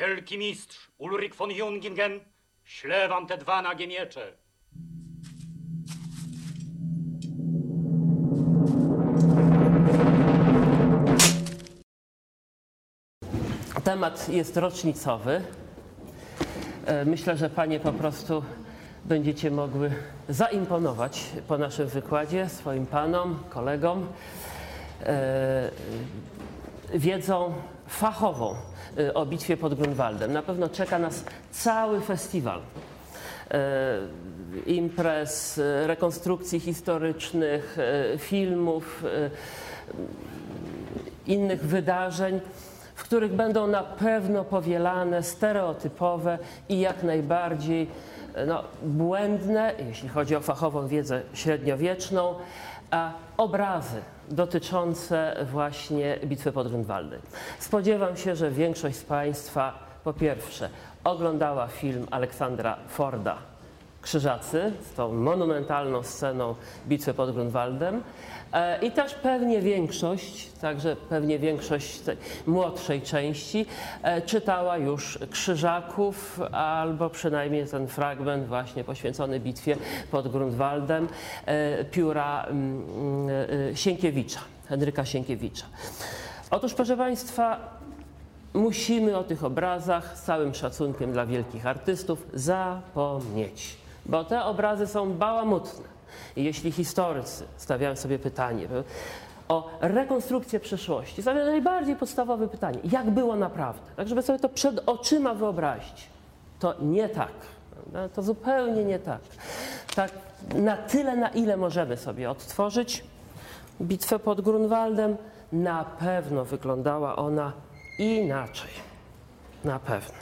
Wielki mistrz Ulrich von Jungingen śle wam te dwa nagie miecze. Temat jest rocznicowy. E, Myślę, że panie po prostu będziecie mogły zaimponować po naszym wykładzie swoim panom, kolegom e, wiedzą fachową e, o bitwie pod Grunwaldem. Na pewno czeka nas cały festiwal e, imprez, e, rekonstrukcji historycznych, filmów, innych wydarzeń, w których będą na pewno powielane stereotypowe i jak najbardziej no, błędne, jeśli chodzi o fachową wiedzę średniowieczną, obrazy dotyczące właśnie bitwy pod Grunwaldem. Spodziewam się, że większość z Państwa po pierwsze oglądała film Aleksandra Forda Krzyżacy z tą monumentalną sceną bitwy pod Grunwaldem. E, I też pewnie większość, także pewnie większość młodszej części e, czytała już Krzyżaków albo przynajmniej ten fragment właśnie poświęcony bitwie pod Grunwaldem e, pióra mm, Sienkiewicza, Henryka Sienkiewicza. Otóż proszę Państwa, musimy o tych obrazach z całym szacunkiem dla wielkich artystów zapomnieć, bo te obrazy są bałamutne. I jeśli historycy stawiają sobie pytanie o rekonstrukcję przeszłości, stawiają najbardziej podstawowe pytanie, jak było naprawdę, tak żeby sobie to przed oczyma wyobrazić, to nie tak. prawda? To zupełnie nie tak. Tak na tyle, na ile możemy sobie odtworzyć bitwę pod Grunwaldem, na pewno wyglądała ona inaczej. Na pewno.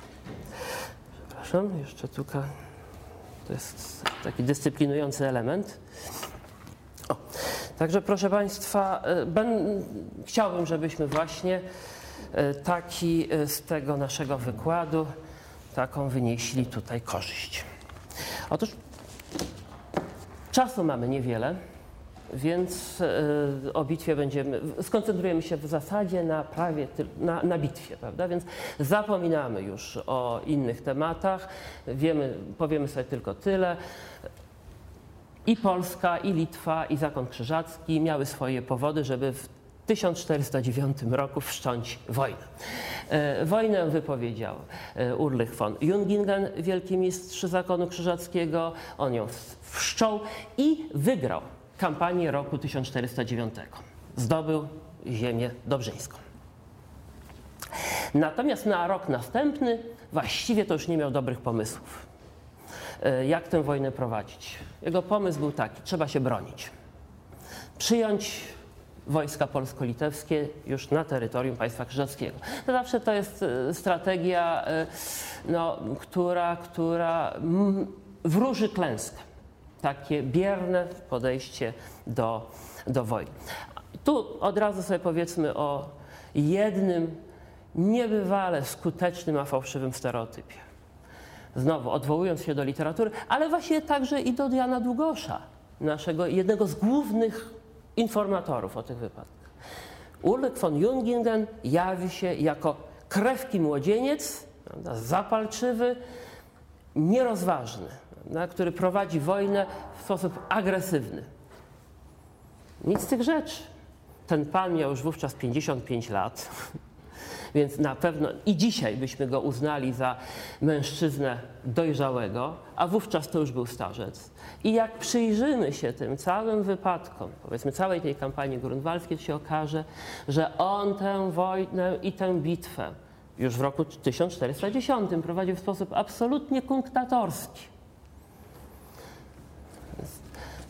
Przepraszam, jeszcze tutaj. To jest taki dyscyplinujący element. O. Także proszę Państwa, e, ben, chciałbym, żebyśmy właśnie e, taki e, z tego naszego wykładu, taką wynieśli tutaj korzyść. Otóż czasu mamy niewiele. Więc e, o bitwie będziemy, skoncentrujemy się w zasadzie na prawie, na, na bitwie, prawda? Więc zapominamy już o innych tematach, wiemy, powiemy sobie tylko tyle. I Polska, i Litwa, i Zakon Krzyżacki miały swoje powody, żeby w 1409 roku wszcząć wojnę. E, Wojnę wypowiedział e, Ulrich von Jungingen, wielki mistrz Zakonu Krzyżackiego. On ją wszczął i wygrał kampanię roku 1409. Zdobył ziemię dobrzyńską. Natomiast na rok następny właściwie to już nie miał dobrych pomysłów, e, jak tę wojnę prowadzić. Jego pomysł był taki: trzeba się bronić. Przyjąć wojska polsko-litewskie już na terytorium państwa krzyżackiego. To zawsze to jest e, strategia, e, no, która, która wróży klęskę. Takie bierne podejście do, do wojny. Tu od razu sobie powiedzmy o jednym niebywale skutecznym, a fałszywym stereotypie. Znowu odwołując się do literatury, ale właśnie także i do Jana Długosza, naszego jednego z głównych informatorów o tych wypadkach. Ulrich von Jungingen jawi się jako krewki młodzieniec, zapalczywy, nierozważny, który prowadzi wojnę w sposób agresywny. Nic z tych rzeczy. Ten pan miał już wówczas 55 lat, więc na pewno i dzisiaj byśmy go uznali za mężczyznę dojrzałego, a wówczas to już był starzec. I jak przyjrzymy się tym całym wypadkom, powiedzmy całej tej kampanii grunwaldzkiej, to się okaże, że on tę wojnę i tę bitwę już w roku 1410 prowadził w sposób absolutnie kunktatorski.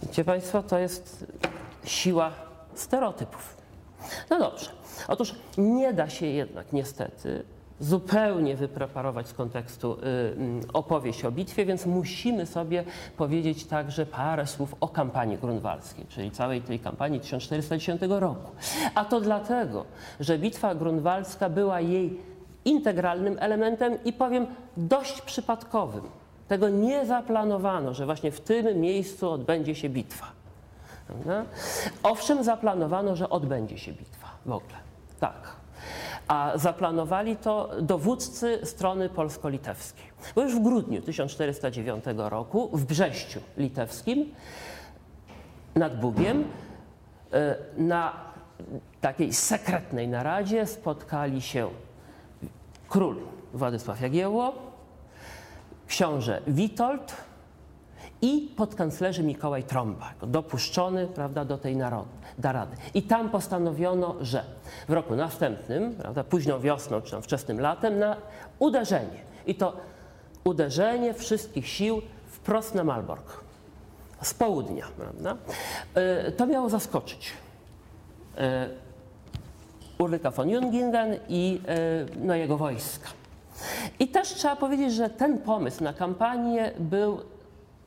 Widzicie Państwo, to jest siła stereotypów. No dobrze. Otóż nie da się jednak niestety zupełnie wypreparować z kontekstu y, y, opowieść o bitwie, więc musimy sobie powiedzieć także parę słów o kampanii grunwaldzkiej, czyli całej tej kampanii 1410 roku. A to dlatego, że bitwa grunwaldzka była jej integralnym elementem i powiem dość przypadkowym. Tego nie zaplanowano, że właśnie w tym miejscu odbędzie się bitwa. Prawda? Owszem, zaplanowano, że odbędzie się bitwa w ogóle. Tak. a zaplanowali to dowódcy strony polsko-litewskiej. Bo już w grudniu 1409 roku w Brześciu litewskim nad Bugiem e, na takiej sekretnej naradzie spotkali się król Władysław Jagiełło, książę Witold i podkanclerzy Mikołaj Trąba, dopuszczony prawda, do tej narady. I tam postanowiono, że w roku następnym, prawda, późną wiosną czy tam wczesnym latem, na uderzenie. I to uderzenie wszystkich sił wprost na Malbork, z południa. Prawda? E, to miało zaskoczyć e, Ulryka von Jungingen i e, no, jego wojska. I też trzeba powiedzieć, że ten pomysł na kampanię był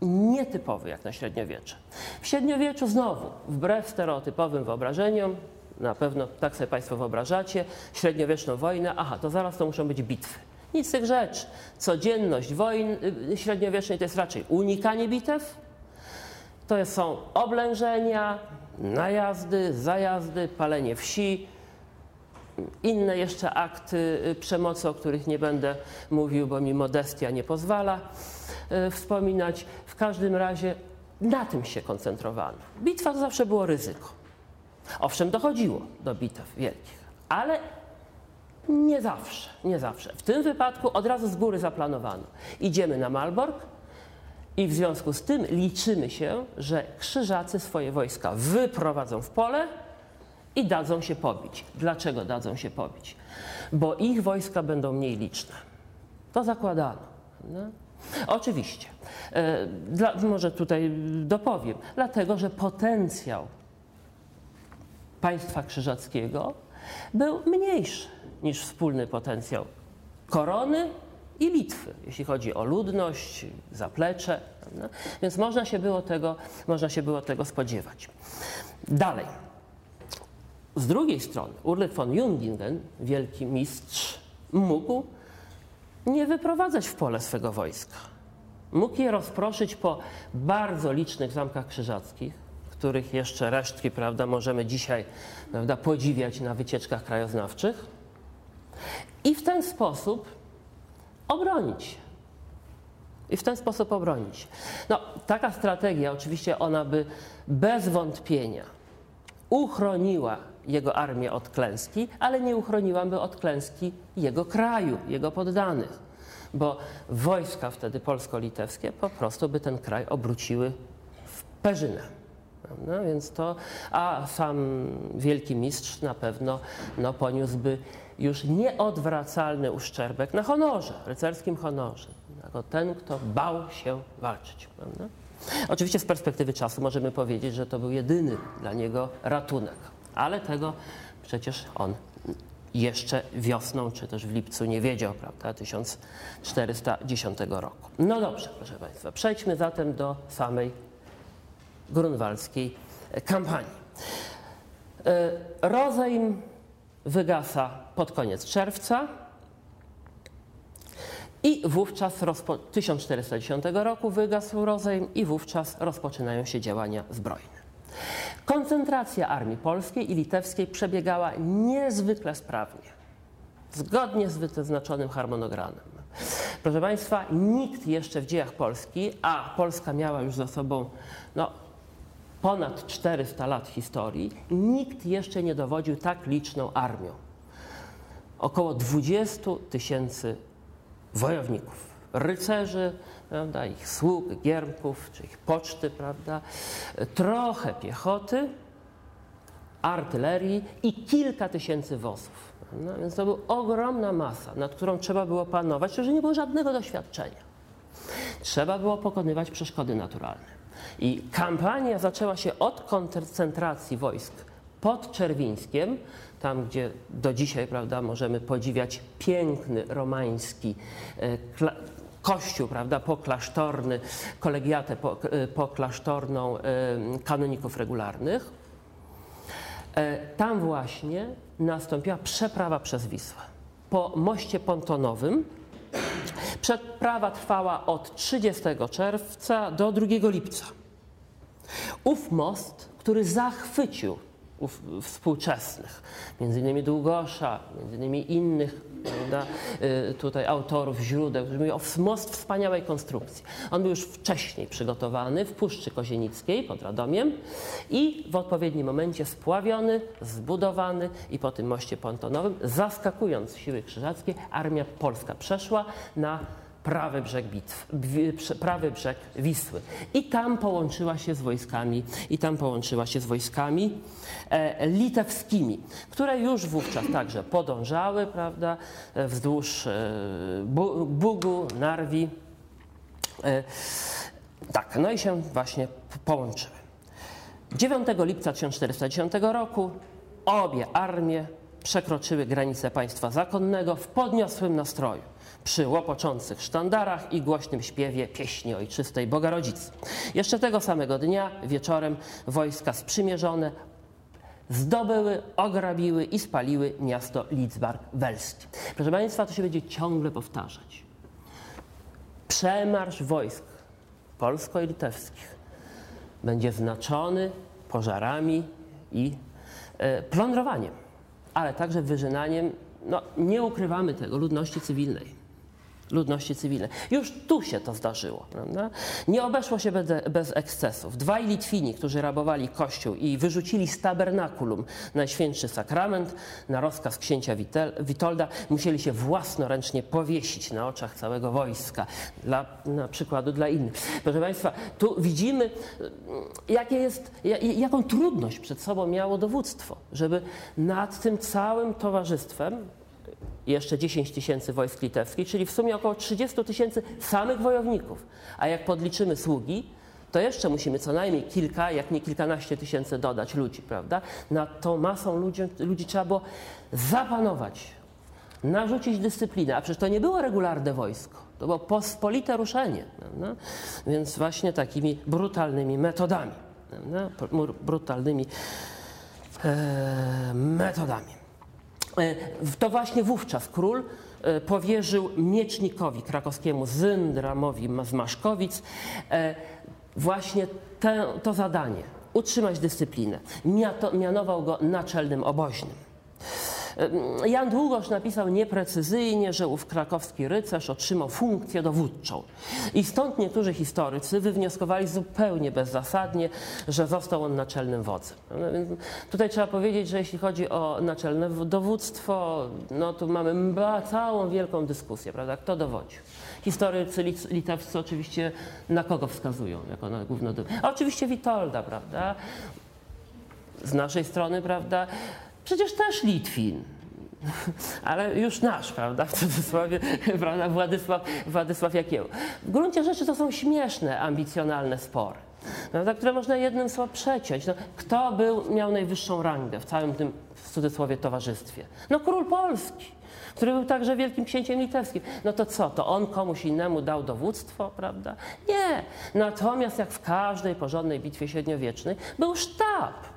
nietypowy jak na średniowiecze. W średniowieczu znowu, wbrew stereotypowym wyobrażeniom, na pewno tak sobie Państwo wyobrażacie, średniowieczną wojnę, aha, to zaraz to muszą być bitwy. Nic z tych rzeczy. Codzienność wojny y, średniowiecznej to jest raczej unikanie bitew, to są oblężenia, najazdy, zajazdy, palenie wsi, inne jeszcze akty y, przemocy, o których nie będę mówił, bo mi modestia nie pozwala y, wspominać. W każdym razie na tym się koncentrowano. Bitwa to zawsze było ryzyko. Owszem, dochodziło do bitew wielkich, ale nie zawsze, nie zawsze. W tym wypadku od razu z góry zaplanowano. Idziemy na Malbork i w związku z tym liczymy się, że krzyżacy swoje wojska wyprowadzą w pole, i dadzą się pobić. Dlaczego dadzą się pobić? Bo ich wojska będą mniej liczne. To zakładano. No. Oczywiście. E, dla, może tutaj dopowiem. Dlatego, że potencjał państwa krzyżackiego był mniejszy niż wspólny potencjał korony i Litwy, jeśli chodzi o ludność, zaplecze. No. Więc można się było tego, można się było tego spodziewać. Dalej. Z drugiej strony Ulrich von Jungingen, wielki mistrz, mógł nie wyprowadzać w pole swego wojska. Mógł je rozproszyć po bardzo licznych zamkach krzyżackich, których jeszcze resztki prawda, możemy dzisiaj prawda, podziwiać na wycieczkach krajoznawczych, i w ten sposób obronić. I w ten sposób obronić. No, taka strategia, oczywiście, ona by bez wątpienia uchroniła jego armię od klęski, ale nie uchroniłaby od klęski jego kraju, jego poddanych, bo wojska wtedy polsko-litewskie po prostu by ten kraj obróciły w perzynę. No, więc to, a sam wielki mistrz na pewno no, poniósłby już nieodwracalny uszczerbek na honorze, rycerskim honorze, jako ten, kto bał się walczyć. Prawda? Oczywiście z perspektywy czasu możemy powiedzieć, że to był jedyny dla niego ratunek ale tego przecież on jeszcze wiosną, czy też w lipcu nie wiedział, prawda, 1410 roku. No dobrze, proszę Państwa, przejdźmy zatem do samej grunwaldzkiej kampanii. E, rozejm wygasa pod koniec czerwca i wówczas 1410 roku wygasł rozejm i wówczas rozpoczynają się działania zbrojne. Koncentracja armii polskiej i litewskiej przebiegała niezwykle sprawnie, zgodnie z wyznaczonym harmonogramem. Proszę Państwa, nikt jeszcze w dziejach Polski, a Polska miała już za sobą no, ponad 400 lat historii, nikt jeszcze nie dowodził tak liczną armią. Około 20 tysięcy wojowników, rycerzy, prawda, ich sług, giermków, czy ich poczty, prawda, trochę piechoty, artylerii i kilka tysięcy wozów. No, więc to była ogromna masa, nad którą trzeba było panować, że nie było żadnego doświadczenia. Trzeba było pokonywać przeszkody naturalne. I kampania zaczęła się od koncentracji wojsk pod Czerwińskiem, tam gdzie do dzisiaj prawda, możemy podziwiać piękny romański e, kościół, prawda, poklasztorny, kolegiatę e, poklasztorną e, kanoników regularnych. E, tam właśnie nastąpiła przeprawa przez Wisłę. Po moście pontonowym przeprawa trwała od 30 czerwca do 2 lipca. Ów most, który zachwycił współczesnych, między innymi Długosza, między innymi innych prawda, y, tutaj autorów źródeł, którzy mówią o most wspaniałej konstrukcji. On był już wcześniej przygotowany w Puszczy Kozienickiej pod Radomiem i w odpowiednim momencie spławiony, zbudowany i po tym moście pontonowym, zaskakując siły krzyżackie, armia polska przeszła na prawy brzeg, bitw, prawy brzeg Wisły. I tam połączyła się z wojskami, i tam połączyła się z wojskami e, litewskimi, które już wówczas także podążały, prawda, wzdłuż e, Bugu, Narwi. E, tak, no i się właśnie połączyły. 9 lipca 1410 roku obie armie przekroczyły granice państwa zakonnego w podniosłym nastroju przy łopoczących sztandarach i głośnym śpiewie pieśni ojczystej Bogarodzicy. Jeszcze tego samego dnia wieczorem wojska sprzymierzone zdobyły, ograbiły i spaliły miasto Lidzbark-Welski. Proszę Państwa, to się będzie ciągle powtarzać. Przemarsz wojsk polsko-litewskich będzie znaczony pożarami i e, plądrowaniem, ale także wyżynaniem, no nie ukrywamy tego, ludności cywilnej ludności cywilnej. Już tu się to zdarzyło. Prawda? Nie obeszło się bez, ekscesów. Dwaj Litwini, którzy rabowali kościół i wyrzucili z tabernakulum Najświętszy Sakrament na rozkaz księcia Witolda, musieli się własnoręcznie powiesić na oczach całego wojska, dla, na przykładu dla innych. Proszę Państwa, tu widzimy, jakie jest, jaką trudność przed sobą miało dowództwo, żeby nad tym całym towarzystwem jeszcze 10 tysięcy wojsk litewskich, czyli w sumie około 30 tysięcy samych wojowników. A jak podliczymy sługi, to jeszcze musimy co najmniej kilka, jak nie kilkanaście tysięcy dodać ludzi, prawda? Nad tą masą ludzi, ludzi trzeba było zapanować, narzucić dyscyplinę, a przecież to nie było regularne wojsko, to było pospolite ruszenie, prawda? więc właśnie takimi brutalnymi metodami, prawda? brutalnymi e, metodami. E, to właśnie wówczas król e, powierzył miecznikowi krakowskiemu Zyndramowi z Maszkowic e, właśnie te, to zadanie utrzymać dyscyplinę. Mianował go naczelnym oboźnym. Jan Długosz napisał nieprecyzyjnie, że ów krakowski rycerz otrzymał funkcję dowódczą. I stąd niektórzy historycy wywnioskowali zupełnie bezzasadnie, że został on naczelnym wodzem. No tutaj trzeba powiedzieć, że jeśli chodzi o naczelne dowództwo, no to mamy całą wielką dyskusję, prawda? Kto dowodził? Historycy litewscy oczywiście na kogo wskazują jako na główną A oczywiście Witolda, prawda? Z naszej strony, prawda? Przecież też Litwin. Ale już nasz, prawda, w cudzysłowie, prawda, Władysław, Władysław Jakieł. W gruncie rzeczy to są śmieszne, ambicjonalne spory, prawda, które można jednym słowem przeciąć. No, kto był, miał najwyższą rangę w całym tym, w cudzysłowie, towarzystwie? No król Polski który był także wielkim księciem litewskim. No to co, to on komuś innemu dał dowództwo, prawda? Nie. Natomiast jak w każdej porządnej bitwie średniowiecznej był sztab.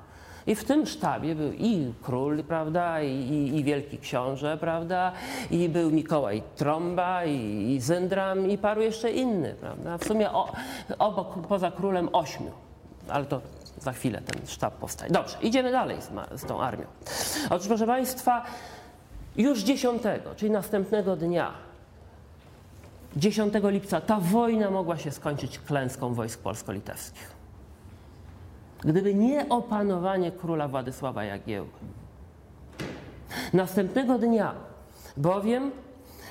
I w tym sztabie był i król, prawda, i, i wielki książę, prawda, i był Mikołaj Trąba, i, i Zyndram, i paru jeszcze innych, prawda. W sumie o, obok, poza królem ośmiu, ale to za chwilę ten sztab powstaje. Dobrze, idziemy dalej z, z tą armią. Otóż, proszę Państwa, już 10, czyli następnego dnia, 10 lipca, ta wojna mogła się skończyć klęską wojsk polsko-litewskich gdyby nie opanowanie króla Władysława Jagiełły. Następnego dnia bowiem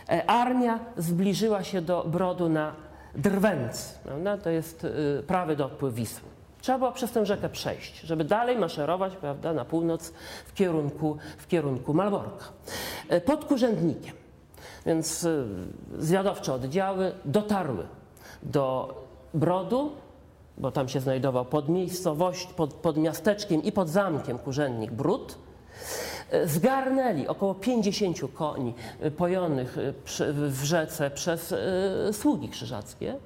e, armia zbliżyła się do Brodu na Drwęc, prawda? to jest e, prawy dopływ Wisły. Trzeba było przez tę rzekę przejść, żeby dalej maszerować prawda, na północ w kierunku, w kierunku Malborka. E, pod Kurzędnikiem. Więc zwiadowcze oddziały dotarły do Brodu, bo tam się znajdował pod miejscowość, pod, pod miasteczkiem i pod zamkiem Kurzennik Brud, e, zgarnęli około 50 koni e, pojonych e, w rzece przez sługi krzyżackie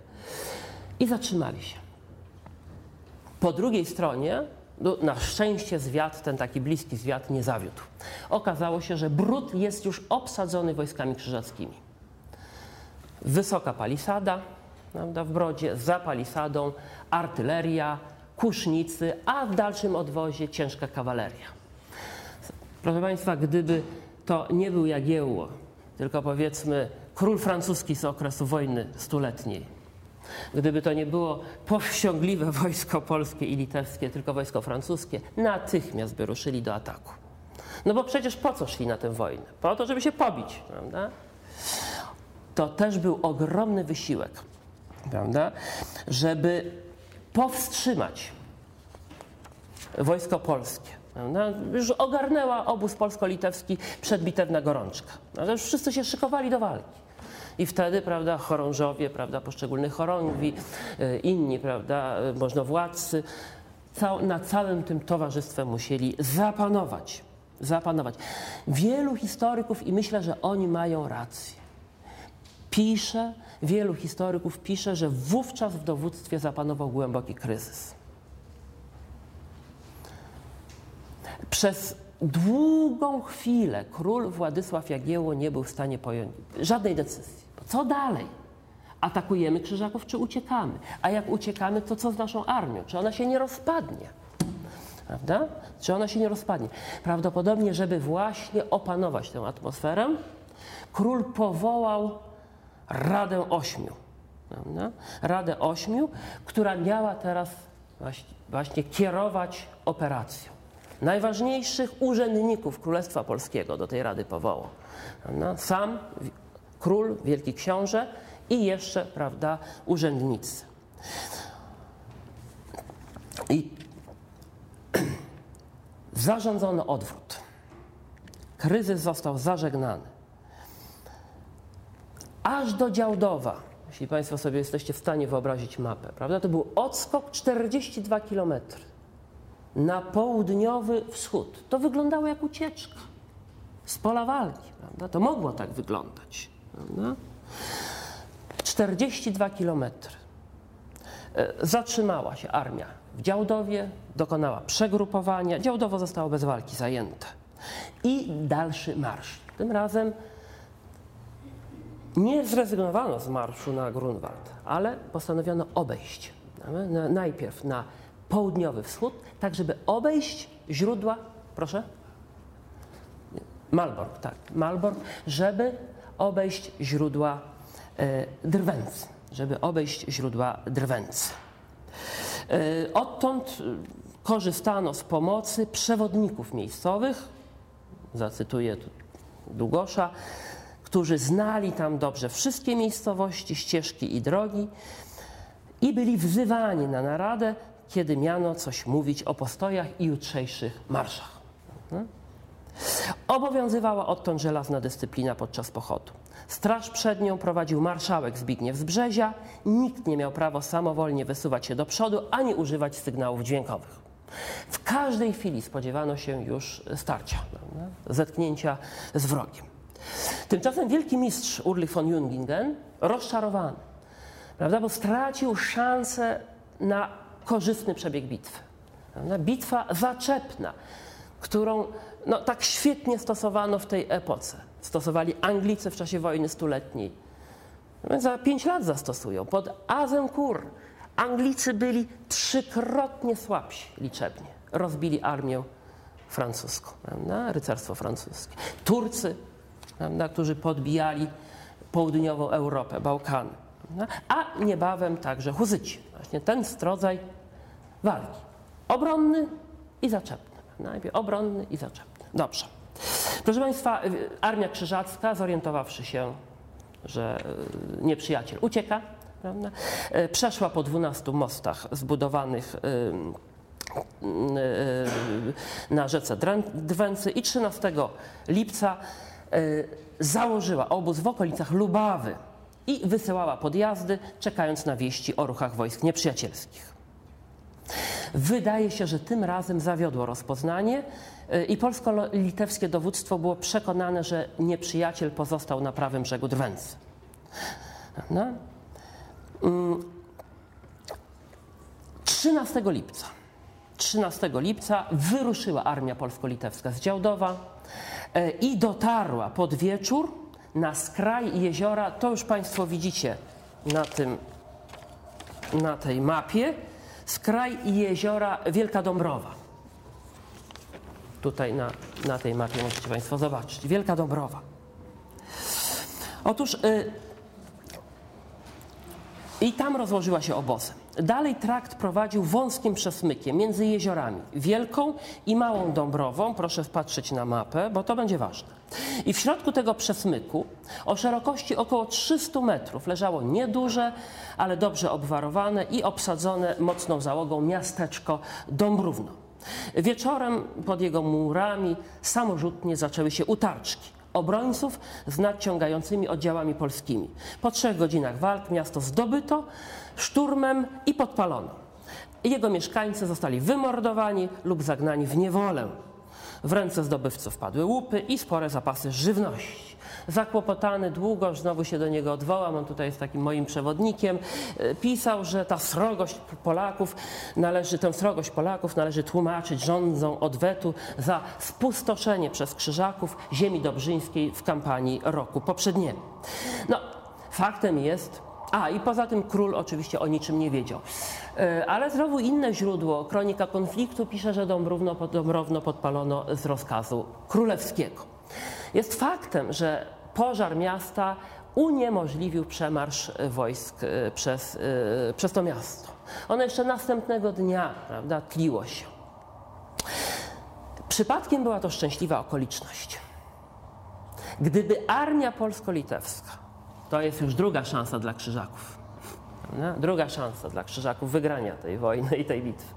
i zatrzymali się. Po drugiej stronie, no, na szczęście zwiat, ten taki bliski zwiat nie zawiódł. Okazało się, że Brud jest już obsadzony wojskami krzyżackimi. Wysoka palisada, prawda, w Brodzie, za palisadą, artyleria, kusznicy, a w dalszym odwozie ciężka kawaleria. Proszę Państwa, gdyby to nie był Jagiełło, tylko powiedzmy król francuski z okresu wojny stuletniej, gdyby to nie było powściągliwe wojsko polskie i litewskie, tylko wojsko francuskie, natychmiast by ruszyli do ataku. No bo przecież po co szli na tę wojnę? Po to, żeby się pobić, prawda? To też był ogromny wysiłek, prawda? Żeby powstrzymać wojsko polskie. Prawda? Już ogarnęła obóz polsko-litewski przedbitewna gorączka. Prawda? Już wszyscy się szykowali do walki. I wtedy, prawda, chorążowie, prawda, poszczególnych chorągwi, y, inni, prawda, y, możnowładcy, cał, na całym tym towarzystwem musieli zapanować. Zapanować. Wielu historyków, i myślę, że oni mają rację, pisze, wielu historyków pisze, że wówczas w dowództwie zapanował głęboki kryzys. Przez długą chwilę król Władysław Jagiełło nie był w stanie pojąć żadnej decyzji. Co dalej? Atakujemy Krzyżaków czy uciekamy? A jak uciekamy, to co z naszą armią? Czy ona się nie rozpadnie? Prawda? Czy ona się nie rozpadnie? Prawdopodobnie, żeby właśnie opanować tę atmosferę, król powołał Radę Ośmiu. Prawda? Radę Ośmiu, która miała teraz właśnie, kierować operacją. Najważniejszych urzędników Królestwa Polskiego do tej Rady powołał. Prawda? Sam król, wielki książę i jeszcze, prawda, urzędnicy. I zarządzono odwrót. Kryzys został zażegnany. Aż do Działdowa, jeśli Państwo sobie jesteście w stanie wyobrazić mapę, prawda, to był odskok 42 km na południowy wschód. To wyglądało jak ucieczka z pola walki, prawda? To mogło tak wyglądać. Prawda? 42 kilometry. E, zatrzymała się armia w Działdowie, dokonała przegrupowania. Działdowo zostało bez walki zajęte. I dalszy marsz. Tym razem nie zrezygnowano z marszu na Grunwald, ale postanowiono obejść. Najpierw na południowy wschód, tak żeby obejść źródła, proszę? Malbork, tak, Malbork, żeby obejść źródła e, drwęcy, żeby obejść źródła drwęcy. E, odtąd e, korzystano z pomocy przewodników miejscowych, zacytuję tu Długosza, którzy znali tam dobrze wszystkie miejscowości, ścieżki i drogi i byli wzywani na naradę, kiedy miano coś mówić o postojach i jutrzejszych marszach. Hmm? Obowiązywała odtąd żelazna dyscyplina podczas pochodu. Straż przed nią prowadził marszałek Zbigniew z Brzezia. Nikt nie miał prawa samowolnie wysuwać się do przodu ani używać sygnałów dźwiękowych. W każdej chwili spodziewano się już starcia, zetknięcia z wrogiem. Tymczasem wielki mistrz Urlich von Jungingen, rozczarowany, prawda, bo stracił szansę na korzystny przebieg bitwy. Prawda? Bitwa zaczepna, którą no, tak świetnie stosowano w tej epoce. Stosowali Anglicy w czasie wojny stuletniej. No, za pięć lat zastosują. Pod Azincourt Anglicy byli trzykrotnie słabsi liczebnie. Rozbili armię francuską, prawda? rycerstwo francuskie. Turcy, prawda? którzy podbijali południową Europę, Bałkany. Prawda? A niebawem także Huzyci. Właśnie ten rodzaj walki. Obronny i zaczepny. Najpierw obronny i zaczepny. Dobrze. Proszę Państwa, y, Armia Krzyżacka, zorientowawszy się, że y, nieprzyjaciel ucieka, prawda, y, przeszła po 12 mostach zbudowanych na rzece Drwęcy i 13 lipca założyła obóz w okolicach Lubawy i wysyłała podjazdy, czekając na wieści o ruchach wojsk nieprzyjacielskich. Wydaje się, że tym razem zawiodło rozpoznanie y, i polsko-litewskie dowództwo było przekonane, że nieprzyjaciel pozostał na prawym brzegu Drwęcy. No. 13 mm. lipca 13 lipca wyruszyła armia polsko-litewska z Działdowa y, i dotarła pod wieczór na skraj jeziora. To już Państwo widzicie na, tym, na tej mapie skraj jeziora Wielka Dąbrowa. tutaj na, na tej mapie możecie Państwo zobaczyć. Wielka Dąbrowa. Otóż y, i tam rozłożyła się obozem. Dalej trakt prowadził wąskim przesmykiem między jeziorami Wielką i Małą Dąbrową. Proszę wpatrzeć na mapę, bo to będzie ważne. I w środku tego przesmyku o szerokości około 300 metrów leżało nieduże, ale dobrze obwarowane i obsadzone mocną załogą miasteczko Dąbrówno. Wieczorem pod jego murami samorzutnie zaczęły się utarczki obrońców z nadciągającymi oddziałami polskimi. Po trzech godzinach walk miasto zdobyto szturmem i podpalono. Jego mieszkańcy zostali wymordowani lub zagnani w niewolę. W ręce zdobywców padły łupy i spore zapasy żywności. Zakłopotany długo, znowu się do niego odwołam, on tutaj jest takim moim przewodnikiem, e, pisał, że ta srogość Polaków należy, tę srogość Polaków należy tłumaczyć rządzą odwetu za spustoszenie przez Krzyżaków ziemi dobrzyńskiej w kampanii roku poprzedniego. No, faktem jest, a i poza tym król oczywiście o niczym nie wiedział. E, ale znowu inne źródło, kronika konfliktu, pisze, że Dąbrówno, Dąbrowno podpalono z rozkazu królewskiego. Jest faktem, że pożar miasta uniemożliwił przemarsz wojsk e, przez, e, przez to miasto. Ono jeszcze następnego dnia prawda, tliło się. Przypadkiem była to szczęśliwa okoliczność. Gdyby armia polsko-litewska, to jest już druga szansa dla Krzyżaków, prawda? druga szansa dla Krzyżaków wygrania tej wojny i tej bitwy.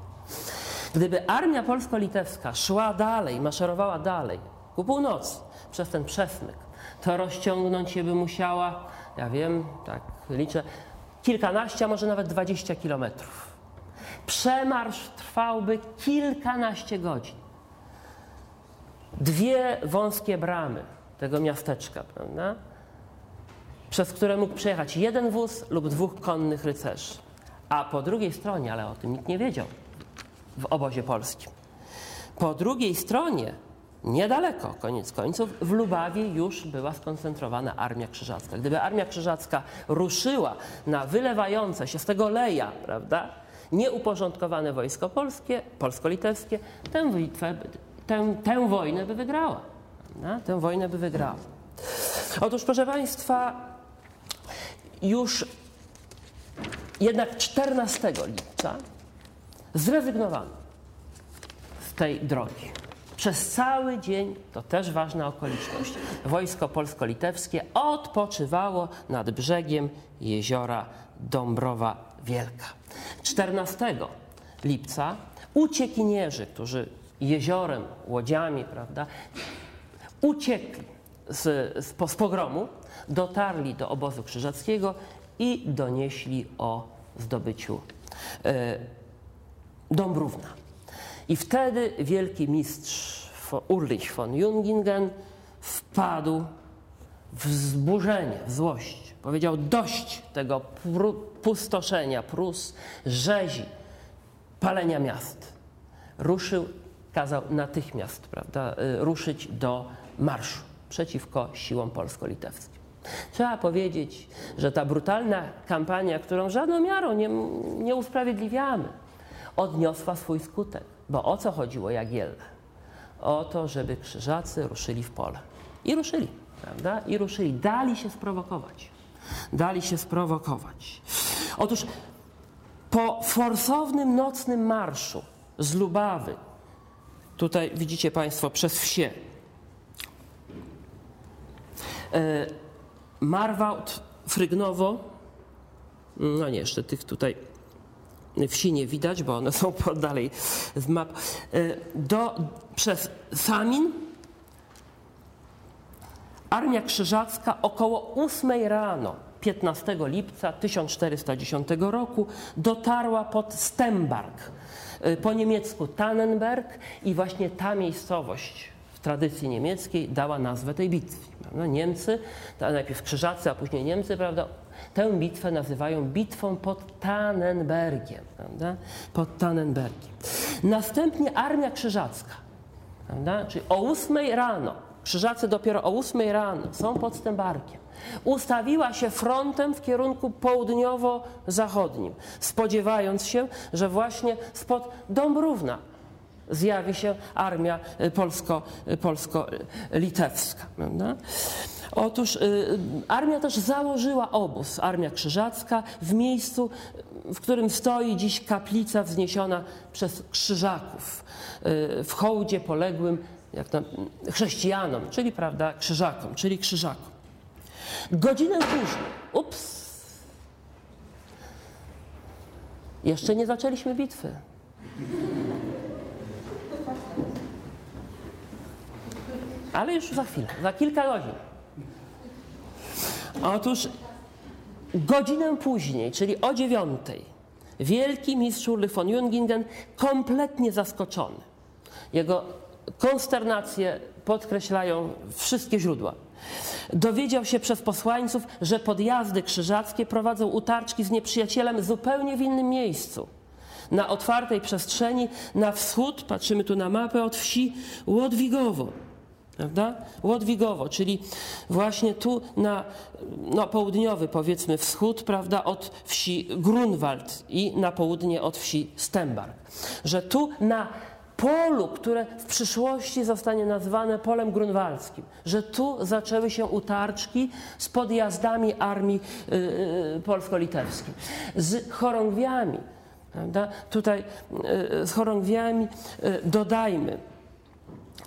Gdyby armia polsko-litewska szła dalej, maszerowała dalej, ku północy, przez ten przesmyk, to rozciągnąć się by musiała, ja wiem, tak liczę, kilkanaście, a może nawet dwadzieścia kilometrów. Przemarsz trwałby kilkanaście godzin. Dwie wąskie bramy tego miasteczka, prawda? przez które mógł przejechać jeden wóz lub dwóch konnych rycerzy. A po drugiej stronie, ale o tym nikt nie wiedział w obozie polskim, po drugiej stronie Niedaleko, koniec końców, w Lubawie już była skoncentrowana Armia Krzyżacka. Gdyby Armia Krzyżacka ruszyła na wylewające się z tego leja, prawda, nieuporządkowane wojsko polskie, polsko-litewskie, tę, bitwę, tę, tę wojnę by wygrała. Prawda? Tę wojnę by wygrała. Otóż, proszę Państwa, już jednak 14 lipca zrezygnowano z tej drogi. Przez cały dzień, to też ważna okoliczność, wojsko polsko-litewskie odpoczywało nad brzegiem jeziora Dąbrowa Wielka. 14 lipca uciekinierzy, którzy jeziorem, łodziami, prawda, uciekli z, z, z pogromu, dotarli do obozu krzyżackiego i donieśli o zdobyciu e, Dąbrówna. I wtedy wielki mistrz Ulrich von Jungingen wpadł w wzburzenie, w złość. Powiedział dość tego pustoszenia Prus, rzezi, palenia miast. Ruszył, kazał natychmiast prawda, y, ruszyć do marszu przeciwko siłom polsko-litewskim. Trzeba powiedzieć, że ta brutalna kampania, którą żadną miarą nie, nie usprawiedliwiamy, odniosła swój skutek. Bo o co chodziło Jagielle? O to, żeby krzyżacy ruszyli w pole. I ruszyli, prawda? I ruszyli. Dali się sprowokować. Dali się sprowokować. Otóż po forsownym nocnym marszu z Lubawy, tutaj widzicie Państwo przez wsie, e, Marwałt, Frygnowo, no nie, jeszcze tych tutaj wsi nie widać, bo one są dalej z map, e, do, przez Samin. Armia Krzyżacka około 8 rano 15 lipca 1410 roku dotarła pod Stembark, e, po niemiecku Tannenberg i właśnie ta miejscowość w tradycji niemieckiej dała nazwę tej bitwy. Niemcy, najpierw Krzyżacy, a później Niemcy, prawda, Tę bitwę nazywają bitwą pod Tannenbergiem. Prawda? Pod Tannenbergiem. Następnie Armia Krzyżacka. Prawda? Czyli o 8 rano, Krzyżacy dopiero o 8 rano są pod Stembarkiem. Ustawiła się frontem w kierunku południowo-zachodnim, spodziewając się, że właśnie spod Dąbrówna zjawi się armia y, y, polsko-litewska. Otóż y, armia też założyła obóz, Armia Krzyżacka, w miejscu, w którym stoi dziś kaplica wzniesiona przez krzyżaków y, w hołdzie poległym jak chrześcijanom, czyli prawda, krzyżakom, czyli krzyżakom. Godzinę później, ups, jeszcze nie zaczęliśmy bitwy. Ale już za chwilę, za kilka godzin. Otóż godzinę później, czyli o dziewiątej, wielki mistrz Ulrich von Jungingen, kompletnie zaskoczony. Jego konsternację podkreślają wszystkie źródła. Dowiedział się przez posłańców, że podjazdy krzyżackie prowadzą utarczki z nieprzyjacielem zupełnie w innym miejscu. Na otwartej przestrzeni, na wschód, patrzymy tu na mapę, od wsi Łodwigowo prawda? Łodwigowo, czyli właśnie tu na no, południowy, powiedzmy, wschód, prawda, od wsi Grunwald i na południe od wsi Stembark. Że tu na polu, które w przyszłości zostanie nazwane polem grunwaldzkim, że tu zaczęły się utarczki z podjazdami armii y, y, polsko-litewskiej, z chorągwiami, prawda? Tutaj y, z chorągwiami y, dodajmy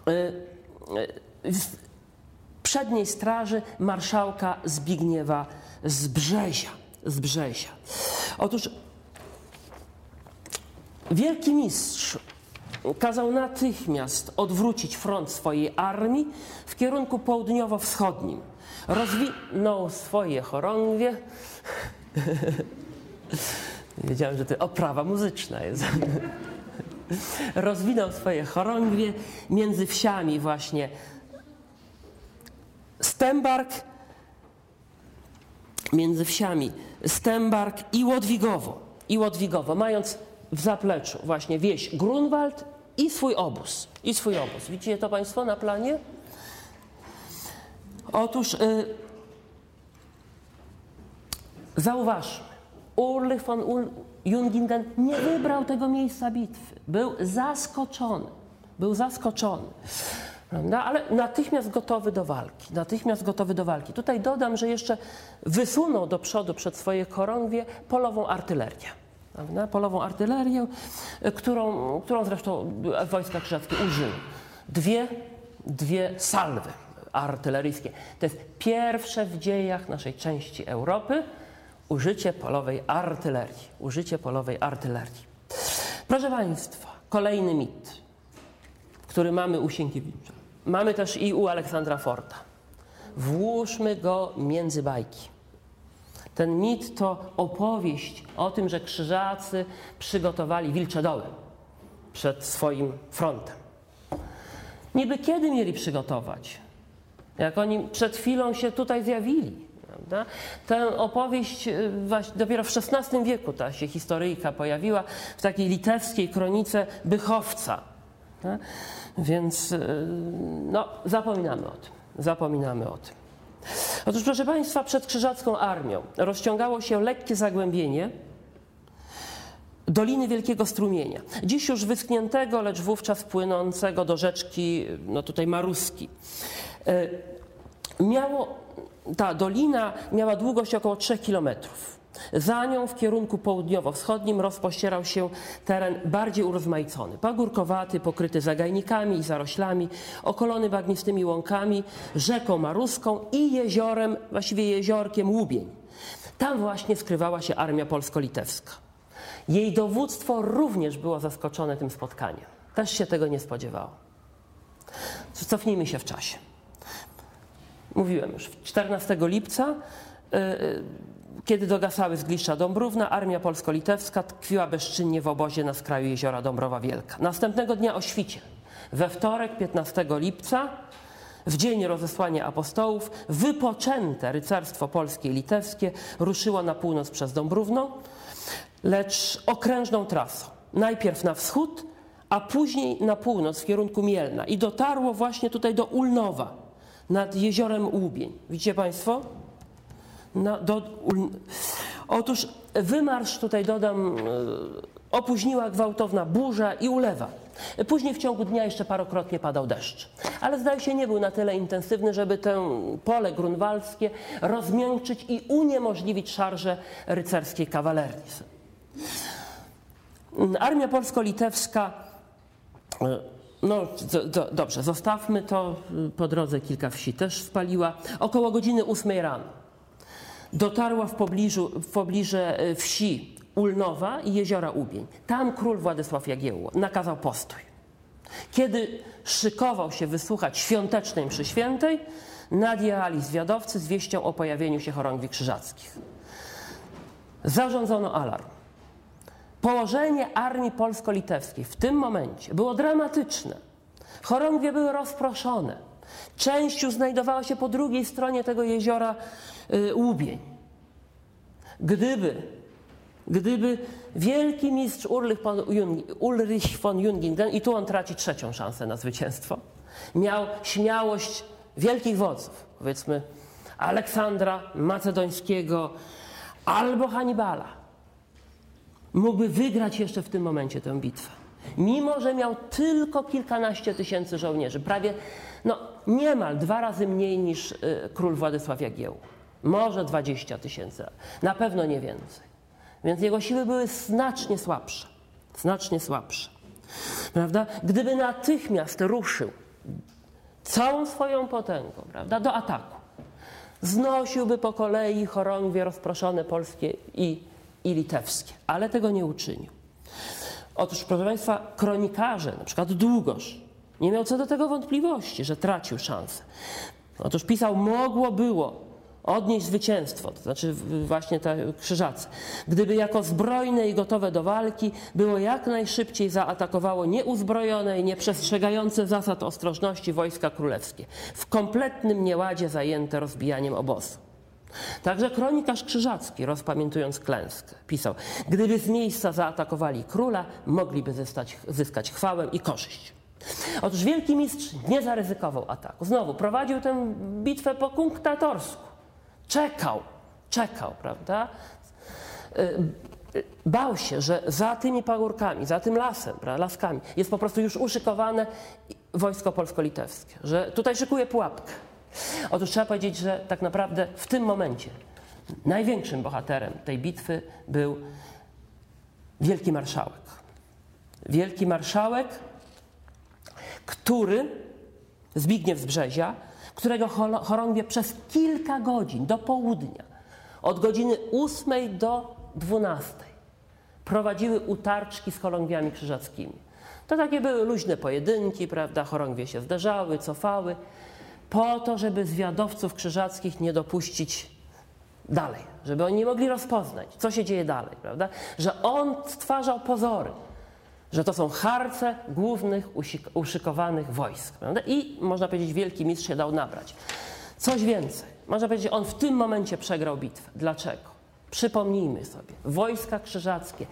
y, przedniej straży marszałka Zbigniewa z Brzezia. Z Brzezia. Otóż wielki mistrz kazał natychmiast odwrócić front swojej armii w kierunku południowo-wschodnim. Rozwinął swoje chorągwie. Wiedziałem, że to oprawa muzyczna jest rozwinął swoje chorągwie między wsiami właśnie Stembark, między wsiami Stembark i Łodwigowo, i Łodwigowo, mając w zapleczu właśnie wieś Grunwald i swój obóz, i swój obóz. Widzicie to Państwo na planie? Otóż y, zauważmy, Ulrich von Jungingen nie wybrał tego miejsca bitwy. Był zaskoczony. Był zaskoczony. Prawda? Ale natychmiast gotowy do walki. Natychmiast gotowy do walki. Tutaj dodam, że jeszcze wysunął do przodu przed swoje chorągwie polową artylerię. Prawda? Polową artylerię, którą, którą zresztą wojska krzyżackie użyły. Dwie, dwie salwy artyleryjskie. To jest pierwsze w dziejach naszej części Europy użycie polowej artylerii. Użycie polowej artylerii. Proszę Państwa, kolejny mit, który mamy u Sienkiewicza. Mamy też i u Aleksandra Forta. Włóżmy go między bajki. Ten mit to opowieść o tym, że krzyżacy przygotowali wilcze doły przed swoim frontem. Niby kiedy mieli przygotować? Jak oni przed chwilą się tutaj zjawili. Prawda? Tę opowieść y, dopiero w XVI wieku ta się historyjka pojawiła w takiej litewskiej kronice Bychowca. Tak? Więc y, no, zapominamy o tym. Zapominamy o tym. Otóż, proszę Państwa, przed krzyżacką armią rozciągało się lekkie zagłębienie Doliny Wielkiego Strumienia. Dziś już wyschniętego, lecz wówczas płynącego do rzeczki, no tutaj Maruski. Y, miało ta dolina miała długość około 3 kilometrów. Za nią w kierunku południowo-wschodnim rozpościerał się teren bardziej urozmaicony, pagórkowaty, pokryty zagajnikami i zaroślami, okolony bagnistymi łąkami, rzeką Maruską i jeziorem, właściwie jeziorkiem Łubień. Tam właśnie skrywała się armia polsko-litewska. Jej dowództwo również było zaskoczone tym spotkaniem. Też się tego nie spodziewało. Cofnijmy się w czasie mówiłem już, 14 lipca, y, y, kiedy dogasały zgliszcza Dąbrówna, armia polsko-litewska tkwiła bezczynnie w obozie na skraju jeziora Dąbrowa Wielka. Następnego dnia o świcie, we wtorek 15 lipca, w dzień rozesłania apostołów, wypoczęte rycerstwo polskie i litewskie ruszyło na północ przez Dąbrówno, lecz okrężną trasą. Najpierw na wschód, a później na północ w kierunku Mielna i dotarło właśnie tutaj do Ulnowa nad jeziorem Łubień. Widzicie Państwo? Na, do, otóż wymarsz, tutaj dodam, e, opóźniła gwałtowna burza i ulewa. Później w ciągu dnia jeszcze parokrotnie padał deszcz. Ale zdaje się nie był na tyle intensywny, żeby to pole grunwaldzkie rozmiękczyć i uniemożliwić szarże rycerskiej kawalerii. Armia polsko-litewska e, no do, do, dobrze, zostawmy to. Po drodze kilka wsi też spaliła. Około godziny 8 rano dotarła w pobliżu, w pobliże e, wsi Ulnowa i jeziora Ubień. Tam król Władysław Jagiełło nakazał postój. Kiedy szykował się wysłuchać świątecznej mszy świętej, nadjechali zwiadowcy z wieścią o pojawieniu się chorągwi krzyżackich. Zarządzono alarm. Położenie armii polsko-litewskiej w tym momencie było dramatyczne. Chorągwie były rozproszone. Część już znajdowała się po drugiej stronie tego jeziora Łubień. Gdyby, gdyby wielki mistrz Ulrich von, Ulrich von Jungingen, i tu on traci trzecią szansę na zwycięstwo, miał śmiałość wielkich wodzów, powiedzmy Aleksandra Macedońskiego albo Hannibala, mógłby wygrać jeszcze w tym momencie tę bitwę. Mimo, że miał tylko kilkanaście tysięcy żołnierzy, prawie no, niemal dwa razy mniej niż y, król Władysław Jagiełło. Może 20 tysięcy, na pewno nie więcej. Więc jego siły były znacznie słabsze. Znacznie słabsze. Prawda? Gdyby natychmiast ruszył całą swoją potęgą prawda, do ataku, znosiłby po kolei chorągwie rozproszone polskie i i litewskie, ale tego nie uczynił. Otóż, proszę Państwa, kronikarze, na przykład Długosz, nie miał co do tego wątpliwości, że tracił szansę. Otóż pisał, mogło było odnieść zwycięstwo, to znaczy właśnie te krzyżacy, gdyby jako zbrojne i gotowe do walki było jak najszybciej zaatakowało nieuzbrojone i nieprzestrzegające zasad ostrożności wojska królewskie, w kompletnym nieładzie zajęte rozbijaniem obozu. Także kronikarz Krzyżacki, rozpamiętując klęskę, pisał: Gdyby z miejsca zaatakowali króla, mogliby zyskać, zyskać chwałę i korzyść. Otóż wielki mistrz nie zaryzykował ataku. Znowu prowadził tę bitwę po kunktatorsku. Czekał, czekał, prawda? Y, bał się, że za tymi pagórkami, za tym lasem, prawda, laskami jest po prostu już uszykowane wojsko polsko-litewskie, że tutaj szykuje pułapkę. Otóż trzeba powiedzieć, że tak naprawdę w tym momencie największym bohaterem tej bitwy był wielki marszałek. Wielki marszałek, który, Zbigniew z którego chorągwie przez kilka godzin do południa, od godziny 8 do 12, prowadziły utarczki z chorągwiami krzyżackimi. To takie były luźne pojedynki, prawda? Chorągwie się zderzały, cofały po to, żeby zwiadowców krzyżackich nie dopuścić dalej, żeby oni nie mogli rozpoznać, co się dzieje dalej, prawda? Że on stwarzał pozory, że to są harce głównych uszykowanych wojsk, prawda? I można powiedzieć, wielki mistrz się dał nabrać. Coś więcej, można powiedzieć, on w tym momencie przegrał bitwę. Dlaczego? Przypomnijmy sobie, wojska krzyżackie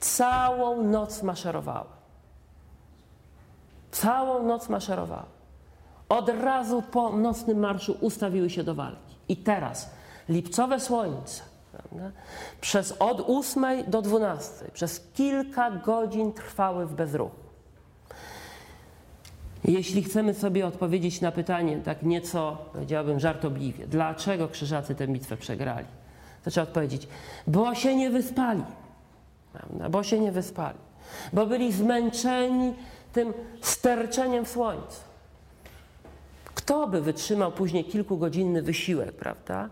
całą noc maszerowały. Całą noc maszerowały od razu po nocnym marszu ustawiły się do walki. I teraz lipcowe słońce prawda, przez od 8 do 12, przez kilka godzin trwały w bezruchu. Jeśli chcemy sobie odpowiedzieć na pytanie, tak nieco, powiedziałbym, żartobliwie, dlaczego krzyżacy tę bitwę przegrali, to trzeba odpowiedzieć, bo się nie wyspali. Prawda? Bo się nie wyspali. Bo byli zmęczeni tym sterczeniem w słońcu. Kto by wytrzymał później kilkugodzinny wysiłek, prawda?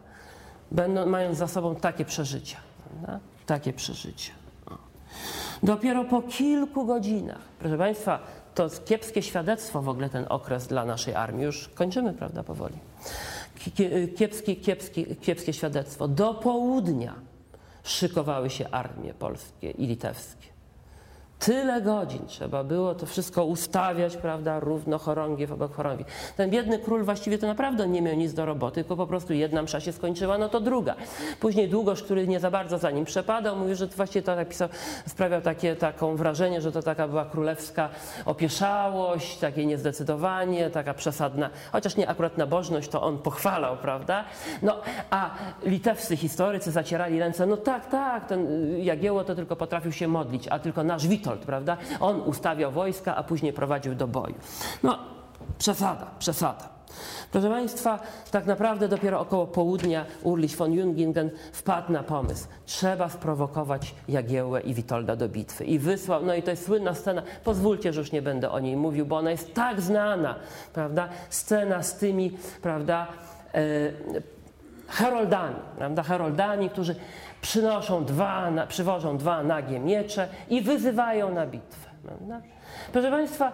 Będą, mając za sobą takie przeżycia. Prawda? Takie przeżycia. Dopiero po kilku godzinach, proszę Państwa, to kiepskie świadectwo w ogóle ten okres dla naszej armii. Już kończymy, prawda, powoli. Kiepskie, kiepskie, kiepskie świadectwo. Do południa szykowały się armie polskie i litewskie. Tyle godzin trzeba było to wszystko ustawiać, prawda, równo chorągiew obok chorągwi. Ten biedny król właściwie to naprawdę nie miał nic do roboty, tylko po prostu jedna msza się skończyła, no to druga. Później Długosz, który nie za bardzo za nim przepadał, mówił, że właściwie to napisał, sprawiał takie, taką wrażenie, że to taka była królewska opieszałość, takie niezdecydowanie, taka przesadna, chociaż nie akurat nabożność, to on pochwalał, prawda? No, a litewscy historycy zacierali ręce, no tak, tak, ten Jagiełło to tylko potrafił się modlić, a tylko nasz Wit Witold, prawda? On ustawiał wojska, a później prowadził do boju. No, przesada, przesada. Proszę Państwa, tak naprawdę dopiero około południa Urlich von Jungingen wpadł na pomysł. Trzeba sprowokować Jagiełłę i Witolda do bitwy. I wysłał, no i to jest słynna scena, pozwólcie, że już nie będę o niej mówił, bo ona jest tak znana, prawda? Scena z tymi, prawda, e, heroldami, prawda? Heroldami, którzy przynoszą dwa, na, przywożą dwa nagie miecze i wyzywają na bitwę. Prawda? Proszę Państwa,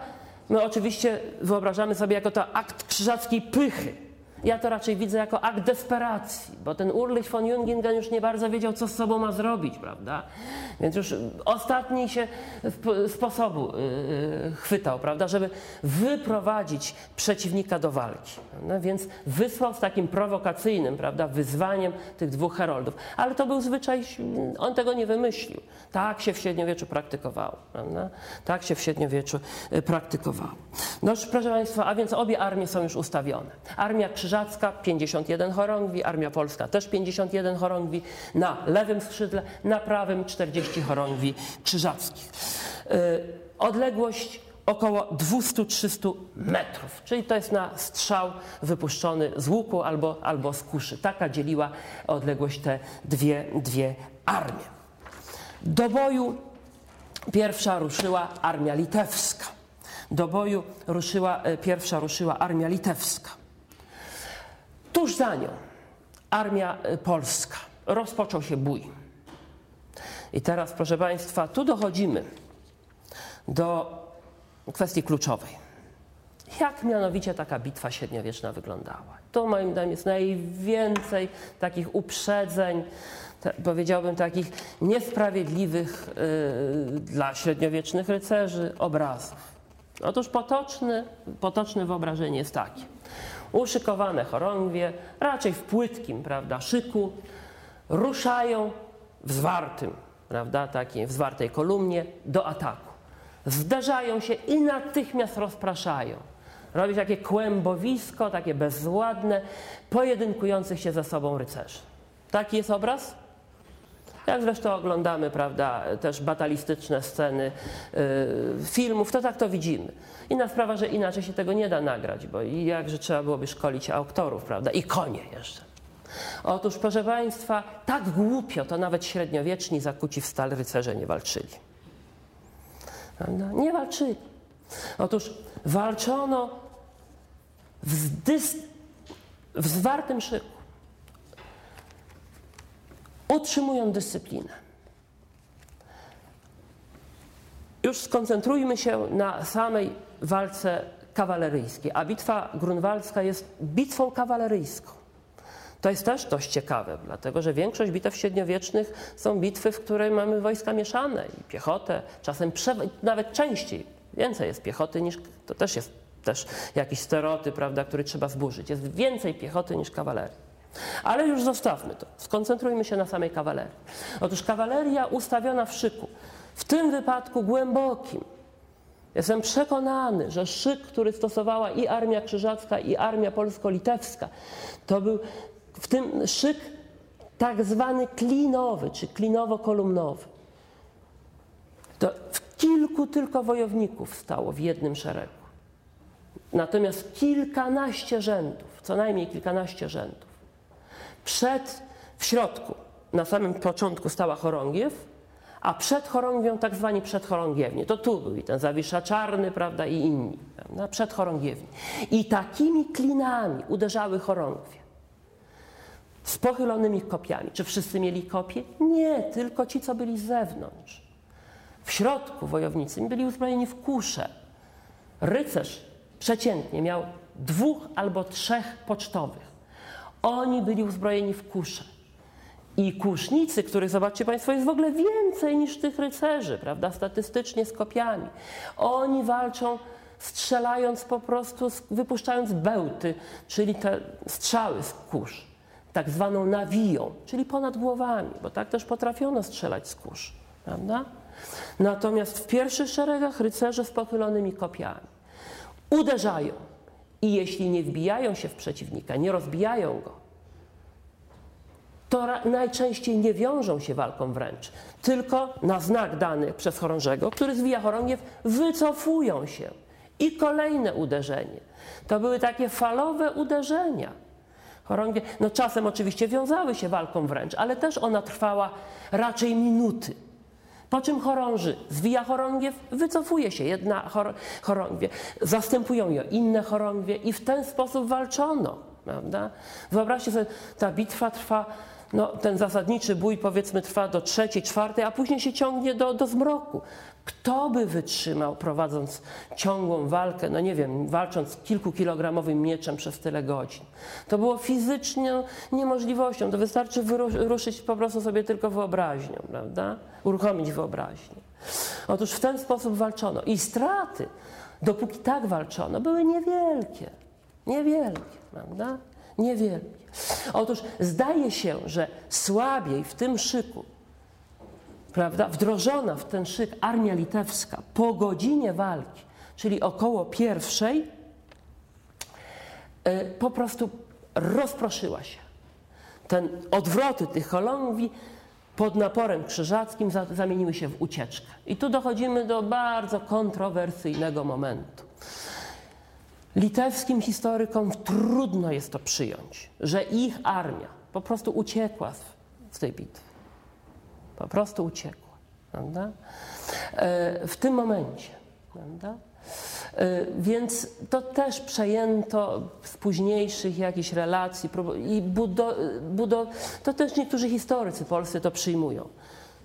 My oczywiście wyobrażamy sobie jako to akt krzyżackiej pychy. Ja to raczej widzę jako akt desperacji, bo ten Urlich von Jungingen już nie bardzo wiedział, co z sobą ma zrobić, prawda? Więc już ostatni się sposobu yy, chwytał, prawda, żeby wyprowadzić przeciwnika do walki. Prawda? Więc wysłał z takim prowokacyjnym, prawda, wyzwaniem tych dwóch heroldów. Ale to był zwyczaj, on tego nie wymyślił. Tak się w średniowieczu praktykowało, prawda? Tak się w średniowieczu y, praktykowało. No proszę Państwa, a więc obie armie są już ustawione. Armia krzyżacka 51 chorągwi, armia polska też 51 chorągwi, na lewym skrzydle, na prawym 40 chorągwi krzyżackich. Y, odległość około 200-300 metrów, czyli to jest na strzał wypuszczony z łuku albo, albo z kuszy. Taka dzieliła odległość te dwie, dwie armie. Do boju pierwsza ruszyła armia litewska. Do boju ruszyła, e, pierwsza ruszyła armia litewska. Tuż za nią armia e, polska. Rozpoczął się bój. I teraz, proszę Państwa, tu dochodzimy do kwestii kluczowej. Jak mianowicie taka bitwa średniowieczna wyglądała? To moim zdaniem jest najwięcej takich uprzedzeń, powiedziałbym takich niesprawiedliwych yy, dla średniowiecznych rycerzy obrazów. Otóż potoczny, potoczne wyobrażenie jest takie. Uszykowane chorągwie, raczej w płytkim prawda, szyku, ruszają w zwartym, prawda, takiej w zwartej kolumnie do ataku. Zderzają się i natychmiast rozpraszają. Robi takie kłębowisko, takie bezładne, pojedynkujących się ze sobą rycerzy. Taki jest obraz? Jak zresztą oglądamy, prawda, też batalistyczne sceny y, filmów, to tak to widzimy. Inna sprawa, że inaczej się tego nie da nagrać, bo jakże trzeba byłoby szkolić aktorów, prawda, i konie jeszcze. Otóż, proszę Państwa, tak głupio to nawet średniowieczni zakuci w stal rycerze nie walczyli. Prawda? Nie walczyli. Otóż walczono w, w zwartym szyku utrzymują dyscyplinę. Już skoncentrujmy się na samej walce kawaleryjskiej, a bitwa grunwaldzka jest bitwą kawaleryjską. To jest też dość ciekawe, dlatego że większość bitew średniowiecznych są bitwy, w której mamy wojska mieszane i piechotę, czasem nawet częściej, więcej jest piechoty niż, to też jest też jakiś stereotyp, prawda, który trzeba zburzyć. Jest więcej piechoty niż kawalerii. Ale już zostawmy to. Skoncentrujmy się na samej kawalerii. Otóż kawaleria ustawiona w szyku, w tym wypadku głębokim. Jestem przekonany, że szyk, który stosowała i Armia Krzyżacka, i Armia Polsko-Litewska, to był w tym szyk tak zwany klinowy, czy klinowo-kolumnowy. To w kilku tylko wojowników stało w jednym szeregu. Natomiast kilkanaście rzędów, co najmniej kilkanaście rzędów. Przed, w środku, na samym początku stała chorągiew, a przed chorągwią tak zwani przedchorągiewni. To tu był i ten Zawisza Czarny, prawda, i inni, prawda, przedchorągiewni. I takimi klinami uderzały chorągwie. Z pochylonymi kopiami. Czy wszyscy mieli kopie? Nie, tylko ci, co byli z zewnątrz. W środku wojownicy byli uzbrojeni w kusze. Rycerz przeciętnie miał dwóch albo trzech pocztowych. Oni byli uzbrojeni w kusze. I kusznicy, których zobaczcie Państwo, jest w ogóle więcej niż tych rycerzy, prawda, statystycznie z kopiami. Oni walczą strzelając po prostu, wypuszczając bełty, czyli te strzały z kurz, tak zwaną nawiją, czyli ponad głowami, bo tak też potrafiono strzelać z kurz, prawda? Natomiast w pierwszych szeregach rycerze z pochylonymi kopiami uderzają i jeśli nie wbijają się w przeciwnika, nie rozbijają go, to najczęściej nie wiążą się walką wręcz, tylko na znak dany przez chorążego, który zwija chorągiew, wycofują się. I kolejne uderzenie. To były takie falowe uderzenia. Chorągie, no czasem oczywiście wiązały się walką wręcz, ale też ona trwała raczej minuty. Po czym chorąży zwija chorągiew, wycofuje się jedna chor chorągwie, zastępują ją inne chorągwie i w ten sposób walczono. Prawda? Wyobraźcie sobie, ta bitwa trwa, no, ten zasadniczy bój powiedzmy trwa do trzeciej, czwartej, a później się ciągnie do, do zmroku. Kto by wytrzymał prowadząc ciągłą walkę, no nie wiem, walcząc kilkukilogramowym mieczem przez tyle godzin? To było fizycznie niemożliwością. To wystarczy wyruszyć po prostu sobie tylko wyobraźnią, prawda? Uruchomić wyobraźnię. Otóż w ten sposób walczono. I straty, dopóki tak walczono, były niewielkie. Niewielkie, prawda? Niewielkie. Otóż zdaje się, że słabiej w tym szyku prawda, wdrożona w ten szyk armia litewska po godzinie walki, czyli około pierwszej, e, po prostu rozproszyła się. Ten odwroty tych Holąwi pod naporem krzyżackim zamieniły się w ucieczkę. I tu dochodzimy do bardzo kontrowersyjnego momentu. Litewskim historykom trudno jest to przyjąć, że ich armia po prostu uciekła z tej bitwy. Po prostu uciekła. Prawda? E, w tym momencie. Prawda? E, więc to też przejęto z późniejszych jakichś relacji i budo, budo, to też niektórzy historycy polscy to przyjmują.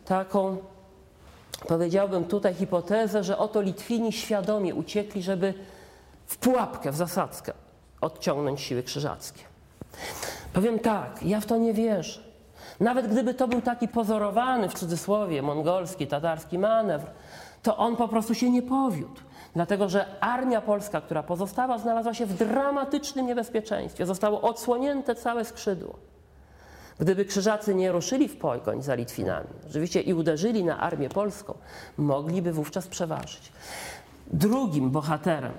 Taką, powiedziałbym tutaj hipotezę, że oto Litwini świadomie uciekli, żeby w pułapkę, w zasadzkę odciągnąć siły krzyżackie. Powiem tak, ja w to nie wierzę. Nawet gdyby to był taki pozorowany, w cudzysłowie, mongolski, tatarski manewr, to on po prostu się nie powiódł. Dlatego, że armia polska, która pozostała, znalazła się w dramatycznym niebezpieczeństwie. Zostało odsłonięte całe skrzydło. Gdyby krzyżacy nie ruszyli w pogoń za Litwinami, oczywiście i uderzyli na armię polską, mogliby wówczas przeważyć. Drugim bohaterem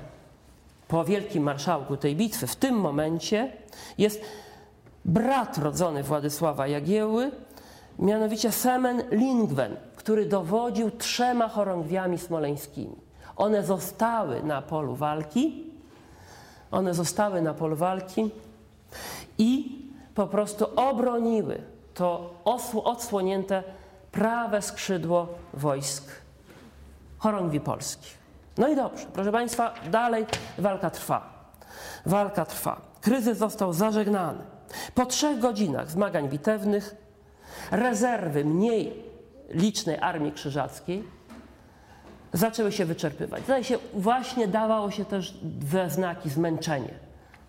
po wielkim marszałku tej bitwy w tym momencie jest brat rodzony Władysława Jagieły, mianowicie Semen Lingwen, który dowodził trzema chorągwiami smoleńskimi. One zostały na polu walki, one zostały na polu walki i po prostu obroniły to odsłonięte prawe skrzydło wojsk chorągwi polskich. No i dobrze, proszę Państwa, dalej walka trwa. Walka trwa. Kryzys został zażegnany. Po trzech godzinach zmagań bitewnych rezerwy mniej licznej armii krzyżackiej zaczęły się wyczerpywać. Zdaje się, właśnie dawało się też we znaki zmęczenie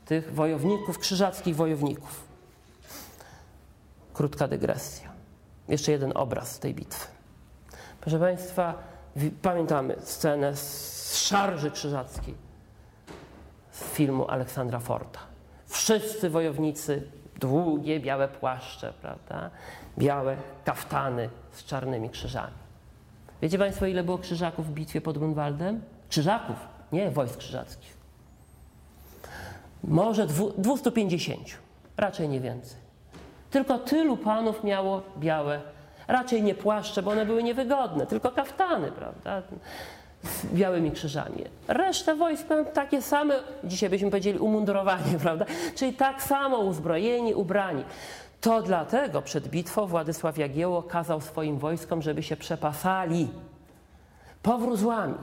tych wojowników, krzyżackich wojowników. Krótka dygresja. Jeszcze jeden obraz tej bitwy. Proszę Państwa, pamiętamy scenę z szarży krzyżackiej z filmu Aleksandra Forta. Wszyscy wojownicy, długie, białe płaszcze, prawda? Białe kaftany z czarnymi krzyżami. Wiecie Państwo, ile było krzyżaków w bitwie pod Grunwaldem? Krzyżaków, nie wojsk krzyżackich. Może 250, raczej nie więcej. Tylko tylu panów miało białe, raczej nie płaszcze, bo one były niewygodne, tylko kaftany, prawda? Z białymi krzyżami. Resztę wojsk mają takie same, dzisiaj byśmy powiedzieli umundurowanie, prawda? Czyli tak samo uzbrojeni, ubrani. To dlatego przed bitwą Władysław Jagiełło kazał swoim wojskom, żeby się przepasali powrózłami,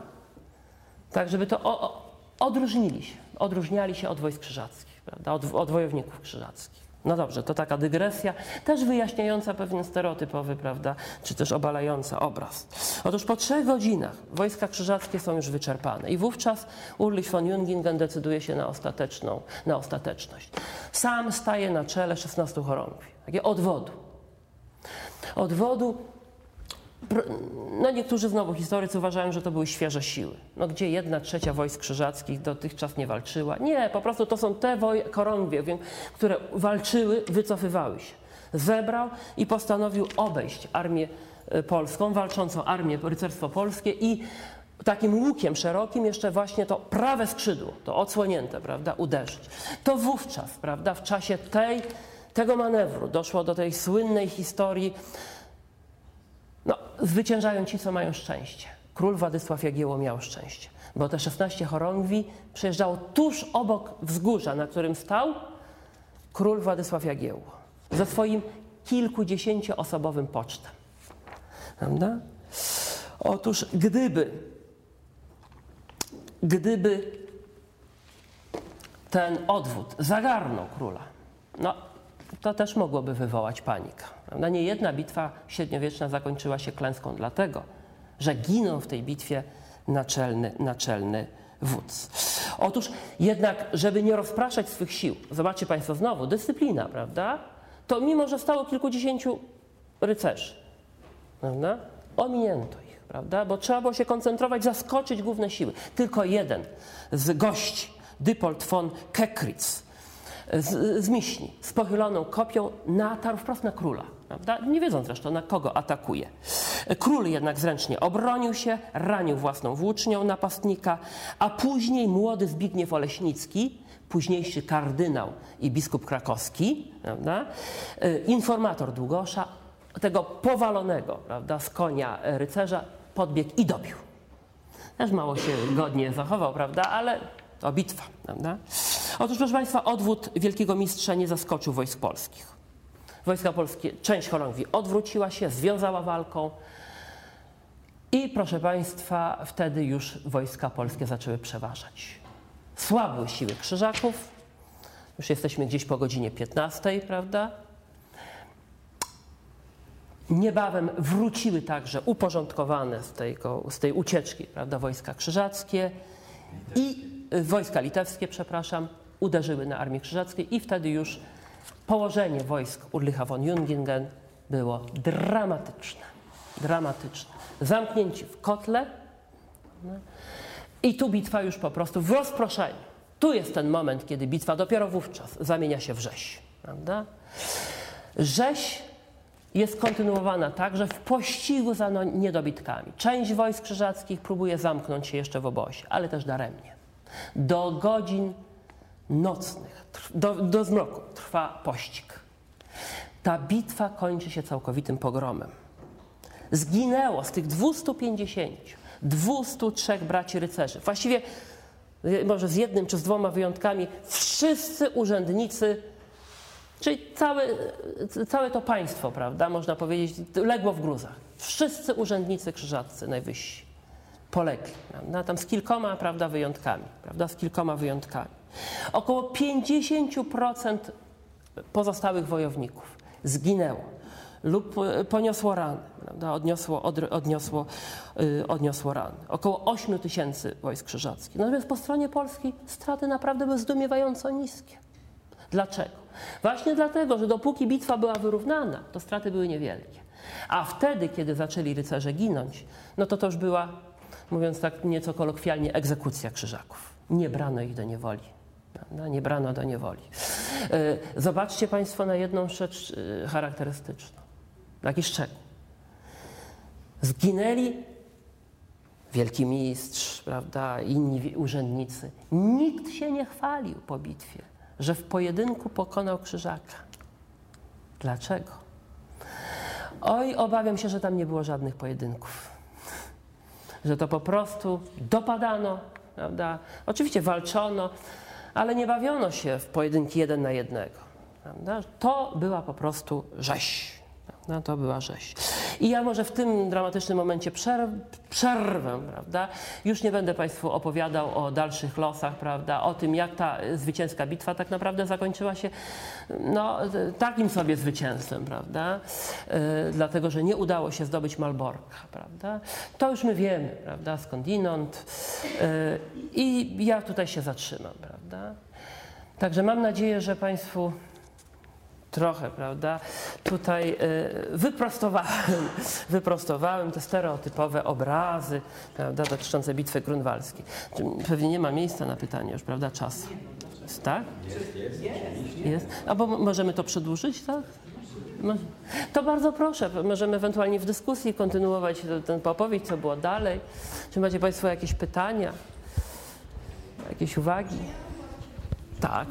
tak żeby to o, o, odróżnili się, odróżniali się od wojsk krzyżackich, prawda? Od, od wojowników krzyżackich. No dobrze, to taka dygresja, też wyjaśniająca pewien stereotypowy, prawda, czy też obalająca obraz. Otóż po trzech godzinach wojska krzyżackie są już wyczerpane i wówczas Ulrich von Jungingen decyduje się na, ostateczną, na ostateczność. Sam staje na czele 16 chorągwi, takie odwodu. Odwodu no niektórzy znowu historycy uważają, że to były świeże siły. No gdzie jedna trzecia wojsk krzyżackich dotychczas nie walczyła? Nie, po prostu to są te korągwie, które walczyły, wycofywały się. Zebrał i postanowił obejść armię e, polską, walczącą armię, rycerstwo polskie i takim łukiem szerokim jeszcze właśnie to prawe skrzydło, to odsłonięte, prawda, uderzyć. To wówczas, prawda, w czasie tej tego manewru doszło do tej słynnej historii. No, zwyciężają ci, co mają szczęście. Król Władysław Jagiełło miał szczęście, bo te 16 chorągwi przejeżdżało tuż obok wzgórza, na którym stał król Władysław Jagiełło ze swoim kilkudziesięcioosobowym pocztem. Prawda? Otóż gdyby, gdyby ten odwód zagarnął króla, no to też mogłoby wywołać panikę. Prawda? Nie jedna bitwa średniowieczna zakończyła się klęską dlatego, że ginął w tej bitwie naczelny, naczelny wódz. Otóż jednak, żeby nie rozpraszać swych sił, zobaczcie Państwo znowu, dyscyplina, prawda? To mimo, że stało kilkudziesięciu rycerzy, prawda? Ominięto ich, prawda? Bo trzeba było się koncentrować, zaskoczyć główne siły. Tylko jeden z gości, Dypold von Kekritz, z, z Miśni, z pochyloną kopią, natarł wprost na króla. Prawda? Nie wiedząc zresztą, na kogo atakuje. Król jednak zręcznie obronił się, ranił własną włócznią napastnika, a później młody Zbigniew Oleśnicki, późniejszy kardynał i biskup krakowski, prawda? informator Długosza, tego powalonego prawda, z konia rycerza, podbiegł i dobił. Też mało się godnie zachował, prawda, ale to bitwa. Prawda? Otóż, proszę Państwa, odwód wielkiego mistrza nie zaskoczył wojsk polskich. Wojska polskie, część chorągwi odwróciła się, związała walką i, proszę Państwa, wtedy już wojska polskie zaczęły przeważać. Słabły siły krzyżaków, już jesteśmy gdzieś po godzinie 15, prawda? Niebawem wróciły także uporządkowane z, tego, z tej ucieczki prawda, wojska krzyżackie i y, wojska litewskie, przepraszam, uderzyły na armię krzyżackie i wtedy już położenie wojsk Urlicha von Jungingen było dramatyczne. Dramatyczne. Zamknięci w kotle no. i tu bitwa już po prostu w rozproszeniu. Tu jest ten moment, kiedy bitwa dopiero wówczas zamienia się w rzeź. Prawda? Rzeź jest kontynuowana także w pościgu za no, niedobitkami. Część wojsk krzyżackich próbuje zamknąć się jeszcze w obozie, ale też daremnie. Do godzin nocnych, do, do zmroku trwa pościg. Ta bitwa kończy się całkowitym pogromem. Zginęło z tych 250, 203 braci rycerzy. Właściwie, może z jednym czy z dwoma wyjątkami, wszyscy urzędnicy Czyli całe, całe to państwo, prawda, można powiedzieć, legło w gruzach. Wszyscy urzędnicy krzyżaccy najwyżsi polegli, prawda, tam z kilkoma, prawda, wyjątkami, prawda, z kilkoma wyjątkami. Około 50% pozostałych wojowników zginęło lub poniosło rany, prawda, odniosło, od, odniosło, yy, odniosło rany. Około 8 tysięcy wojsk krzyżackich. Natomiast po stronie polskiej straty naprawdę były zdumiewająco niskie. Dlaczego? Właśnie dlatego, że dopóki bitwa była wyrównana, to straty były niewielkie. A wtedy, kiedy zaczęli rycerze ginąć, no to to już była, mówiąc tak nieco kolokwialnie, egzekucja krzyżaków. Nie brano ich do niewoli. Prawda? Nie brano do niewoli. E, zobaczcie Państwo na jedną rzecz e, charakterystyczną. Taki szczegół. Zginęli wielki mistrz, prawda, inni urzędnicy. Nikt się nie chwalił po bitwie że w pojedynku pokonał krzyżaka. Dlaczego? Oj, obawiam się, że tam nie było żadnych pojedynków. Że to po prostu dopadano, prawda? Oczywiście walczono, ale nie bawiono się w pojedynki jeden na jednego. Prawda? To była po prostu rzeź. No, to była rzeź. I ja może w tym dramatycznym momencie przerw, przerwę, prawda? Już nie będę Państwu opowiadał o dalszych losach, prawda? O tym, jak ta zwycięska bitwa tak naprawdę zakończyła się no, takim sobie zwycięstwem, prawda? Yy, dlatego, że nie udało się zdobyć Malborka, prawda? To już my wiemy, prawda? Skądinąd. Yy, I ja tutaj się zatrzymam, prawda? Także mam nadzieję, że Państwu trochę, prawda? Tutaj y, wyprostowałem, wyprostowałem te stereotypowe obrazy, prawda, dotyczące bitwy grunwaldzkiej. Pewnie nie ma miejsca na pytanie już, prawda, czas. Tak? Jest, jest. Albo możemy to przedłużyć, tak? To bardzo proszę, możemy ewentualnie w dyskusji kontynuować tę opowieść, co było dalej. Czy macie Państwo jakieś pytania, jakieś uwagi? Tak.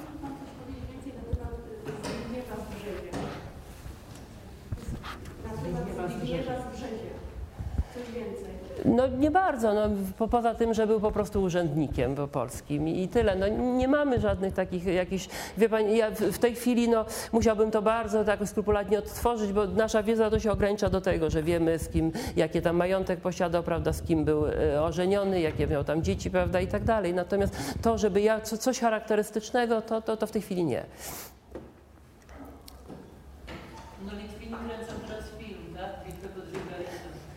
No nie bardzo, no, po, poza tym, że był po prostu urzędnikiem polskim i tyle. No, nie mamy żadnych takich jakichś, wie pani, ja w, w tej chwili no, musiałbym to bardzo tak skrupulatnie odtworzyć, bo nasza wiedza to się ogranicza do tego, że wiemy z kim, jakie tam majątek posiadał, prawda, z kim był e, ożeniony, jakie miał tam dzieci, prawda, i tak dalej. Natomiast to, żeby ja co, coś charakterystycznego, to, to, to w tej chwili nie.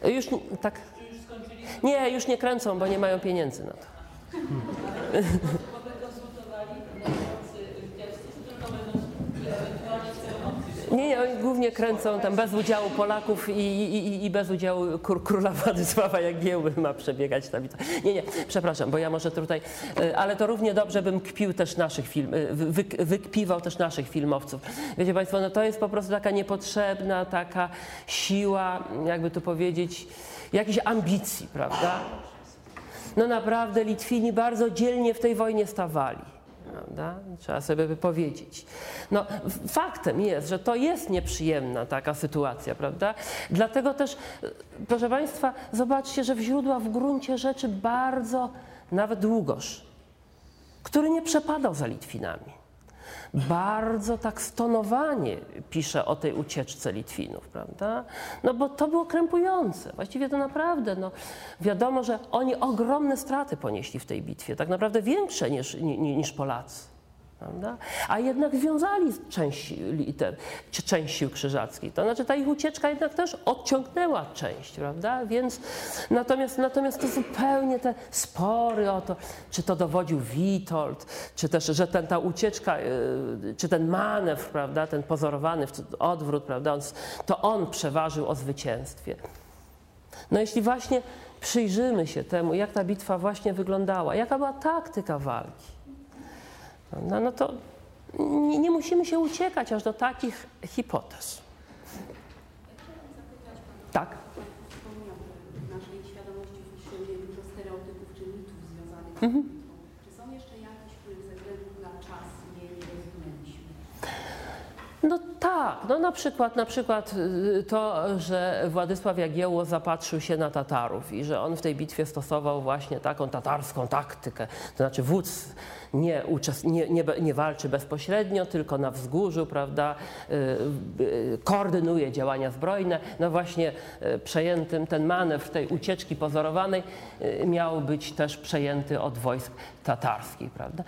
Już tak. Nie, już nie kręcą, bo nie mają pieniędzy na to. Bo konsultowali nający teksty, czy tylko będą ewentualnie celowcy? Nie, nie, oni głównie kręcą tam bez udziału Polaków i, i, i- bez udziału król, króla Władysława Jagiełły ma przebiegać tam. Nie, nie, przepraszam, bo ja może tutaj, e, ale to równie dobrze bym kpił też naszych film, e, wy- wykpiwał też naszych filmowców. Wiecie Państwo, no to jest po prostu taka niepotrzebna taka siła, jakby tu powiedzieć, jakiejś ambicji, prawda? No naprawdę Litwini bardzo dzielnie w tej wojnie stawali. Prawda? Trzeba sobie powiedzieć. No, faktem jest, że to jest nieprzyjemna taka sytuacja, prawda? Dlatego też, e, proszę Państwa, zobaczcie, że w źródła w gruncie rzeczy bardzo, nawet Długosz, który nie przepadał za Litwinami, bardzo tak stonowanie pisze o tej ucieczce Litwinów, prawda? No bo to było krępujące. Właściwie to naprawdę, no wiadomo, że oni ogromne straty ponieśli w tej bitwie, tak naprawdę większe niż, ni, ni- niż Polacy. Prawda? A jednak związali część, li- te, czy część sił krzyżackich. To znaczy ta ich ucieczka jednak też odciągnęła część, prawda? Więc natomiast, natomiast to zupełnie te spory o to, czy to dowodził Witold, czy też, że ten, ta ucieczka, yy, czy ten manewr, prawda, ten pozorowany odwrót, prawda, on, to on przeważył o zwycięstwie. No jeśli właśnie przyjrzymy się temu, jak ta bitwa właśnie wyglądała, jaka była taktyka walki, no, no to nie, nie musimy się uciekać aż do takich hipotez. Tak. Naszej świadomości funkcjonuje dużo stereotypów czy mitów związanych z Mhm. tą bitwą. Czy są jeszcze jakieś, których ze względu na czas nie, nie rozumieliśmy? No tak, no na przykład, na przykład y, to, że Władysław Jagiełło zapatrzył się na Tatarów i że on w tej bitwie stosował właśnie taką tatarską taktykę. To znaczy wódz nie, nie, nie, nie walczy bezpośrednio, tylko na wzgórzu, prawda, y, y, koordynuje działania zbrojne. No właśnie przejętym ten manewr tej ucieczki pozorowanej miał być też przejęty od wojsk tatarskich, prawda.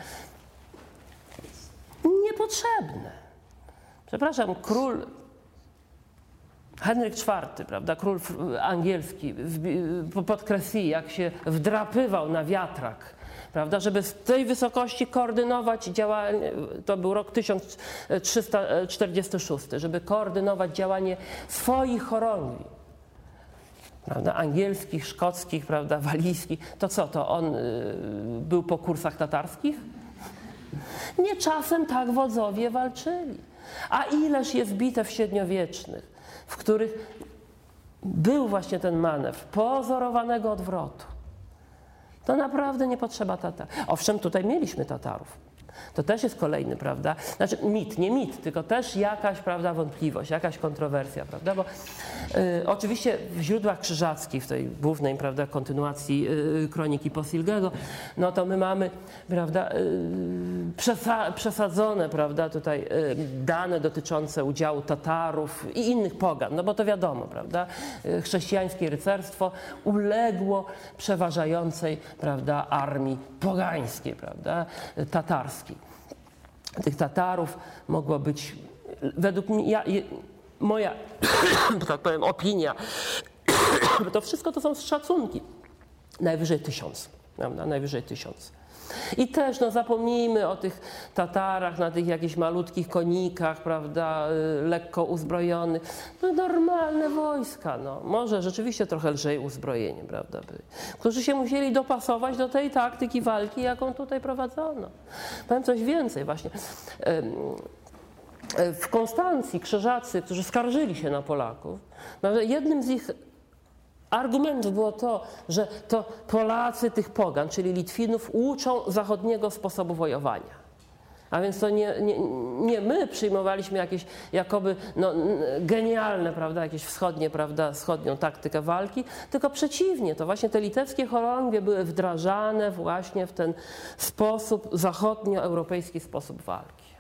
Niepotrzebne. Przepraszam, król Henryk IV, prawda, król angielski, pod jak się wdrapywał na wiatrak, prawda, żeby z tej wysokości koordynować działanie, to był rok 1346, żeby koordynować działanie swoich chorągwi, prawda, angielskich, szkockich, prawda, walijskich, to co, to on y, był po kursach tatarskich? Nie czasem tak wodzowie walczyli. A ileż jest bitew średniowiecznych, w których był właśnie ten manewr pozorowanego odwrotu. To naprawdę nie potrzeba Tatar. Owszem, tutaj mieliśmy Tatarów. To też jest kolejny, prawda? Znaczy mit, nie mit, tylko też jakaś, prawda, wątpliwość, jakaś kontrowersja, prawda? Bo y, oczywiście w źródłach krzyżackich, w tej głównej, prawda, kontynuacji y, kroniki Posilgego, no to my mamy, prawda, y, przesa przesadzone, prawda, tutaj y, dane dotyczące udziału Tatarów i innych pogan, no bo to wiadomo, prawda, y, chrześcijańskie rycerstwo uległo przeważającej, prawda, armii pogańskiej, prawda, y, tatarskiej. Tych Tatarów mogło być, według mnie, ja, moja, tak powiem, opinia, to wszystko to są szacunki, najwyżej tysiąc, prawda, najwyżej tysiąc. I też no, zapomnijmy o tych Tatarach na tych jakichś malutkich konikach, prawda, y, lekko uzbrojonych. No, normalne wojska, no. może rzeczywiście trochę lżej uzbrojeni, prawda, byli, którzy się musieli dopasować do tej taktyki walki, jaką tutaj prowadzono. Powiem coś więcej właśnie. E, w Konstancji krzyżacy, którzy skarżyli się na Polaków, prawda, jednym z ich argumentów było to, że to Polacy tych pogan, czyli Litwinów, uczą zachodniego sposobu wojowania. A więc to nie, nie, nie my przyjmowaliśmy jakieś jakoby no, genialne, prawda, jakieś wschodnie, prawda, wschodnią taktykę walki, tylko przeciwnie, to właśnie te litewskie chorągwie były wdrażane właśnie w ten sposób, zachodnioeuropejski sposób walki.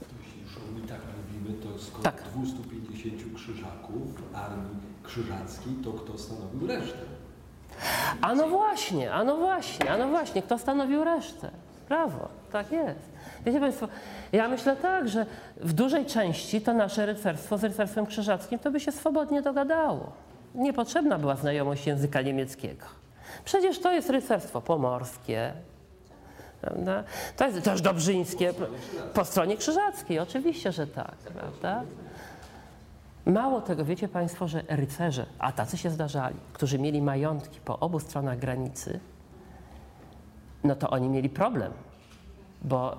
To jeśli już o mitach mówimy, to skoro Tak. 250 krzyżaków armii krzyżackiej, to kto stanowił resztę? A no właśnie, a no właśnie, a no właśnie, kto stanowił resztę? Brawo, tak jest. Wiecie Państwo, ja myślę tak, że w dużej części to nasze rycerstwo z rycerstwem krzyżackim to by się swobodnie dogadało. Niepotrzebna była znajomość języka niemieckiego. Przecież to jest rycerstwo pomorskie, prawda? To jest też dobrzyńskie po stronie krzyżackiej, oczywiście, że tak, prawda? Mało tego, wiecie Państwo, że rycerze, a tacy się zdarzali, którzy mieli majątki po obu stronach granicy, no to oni mieli problem, bo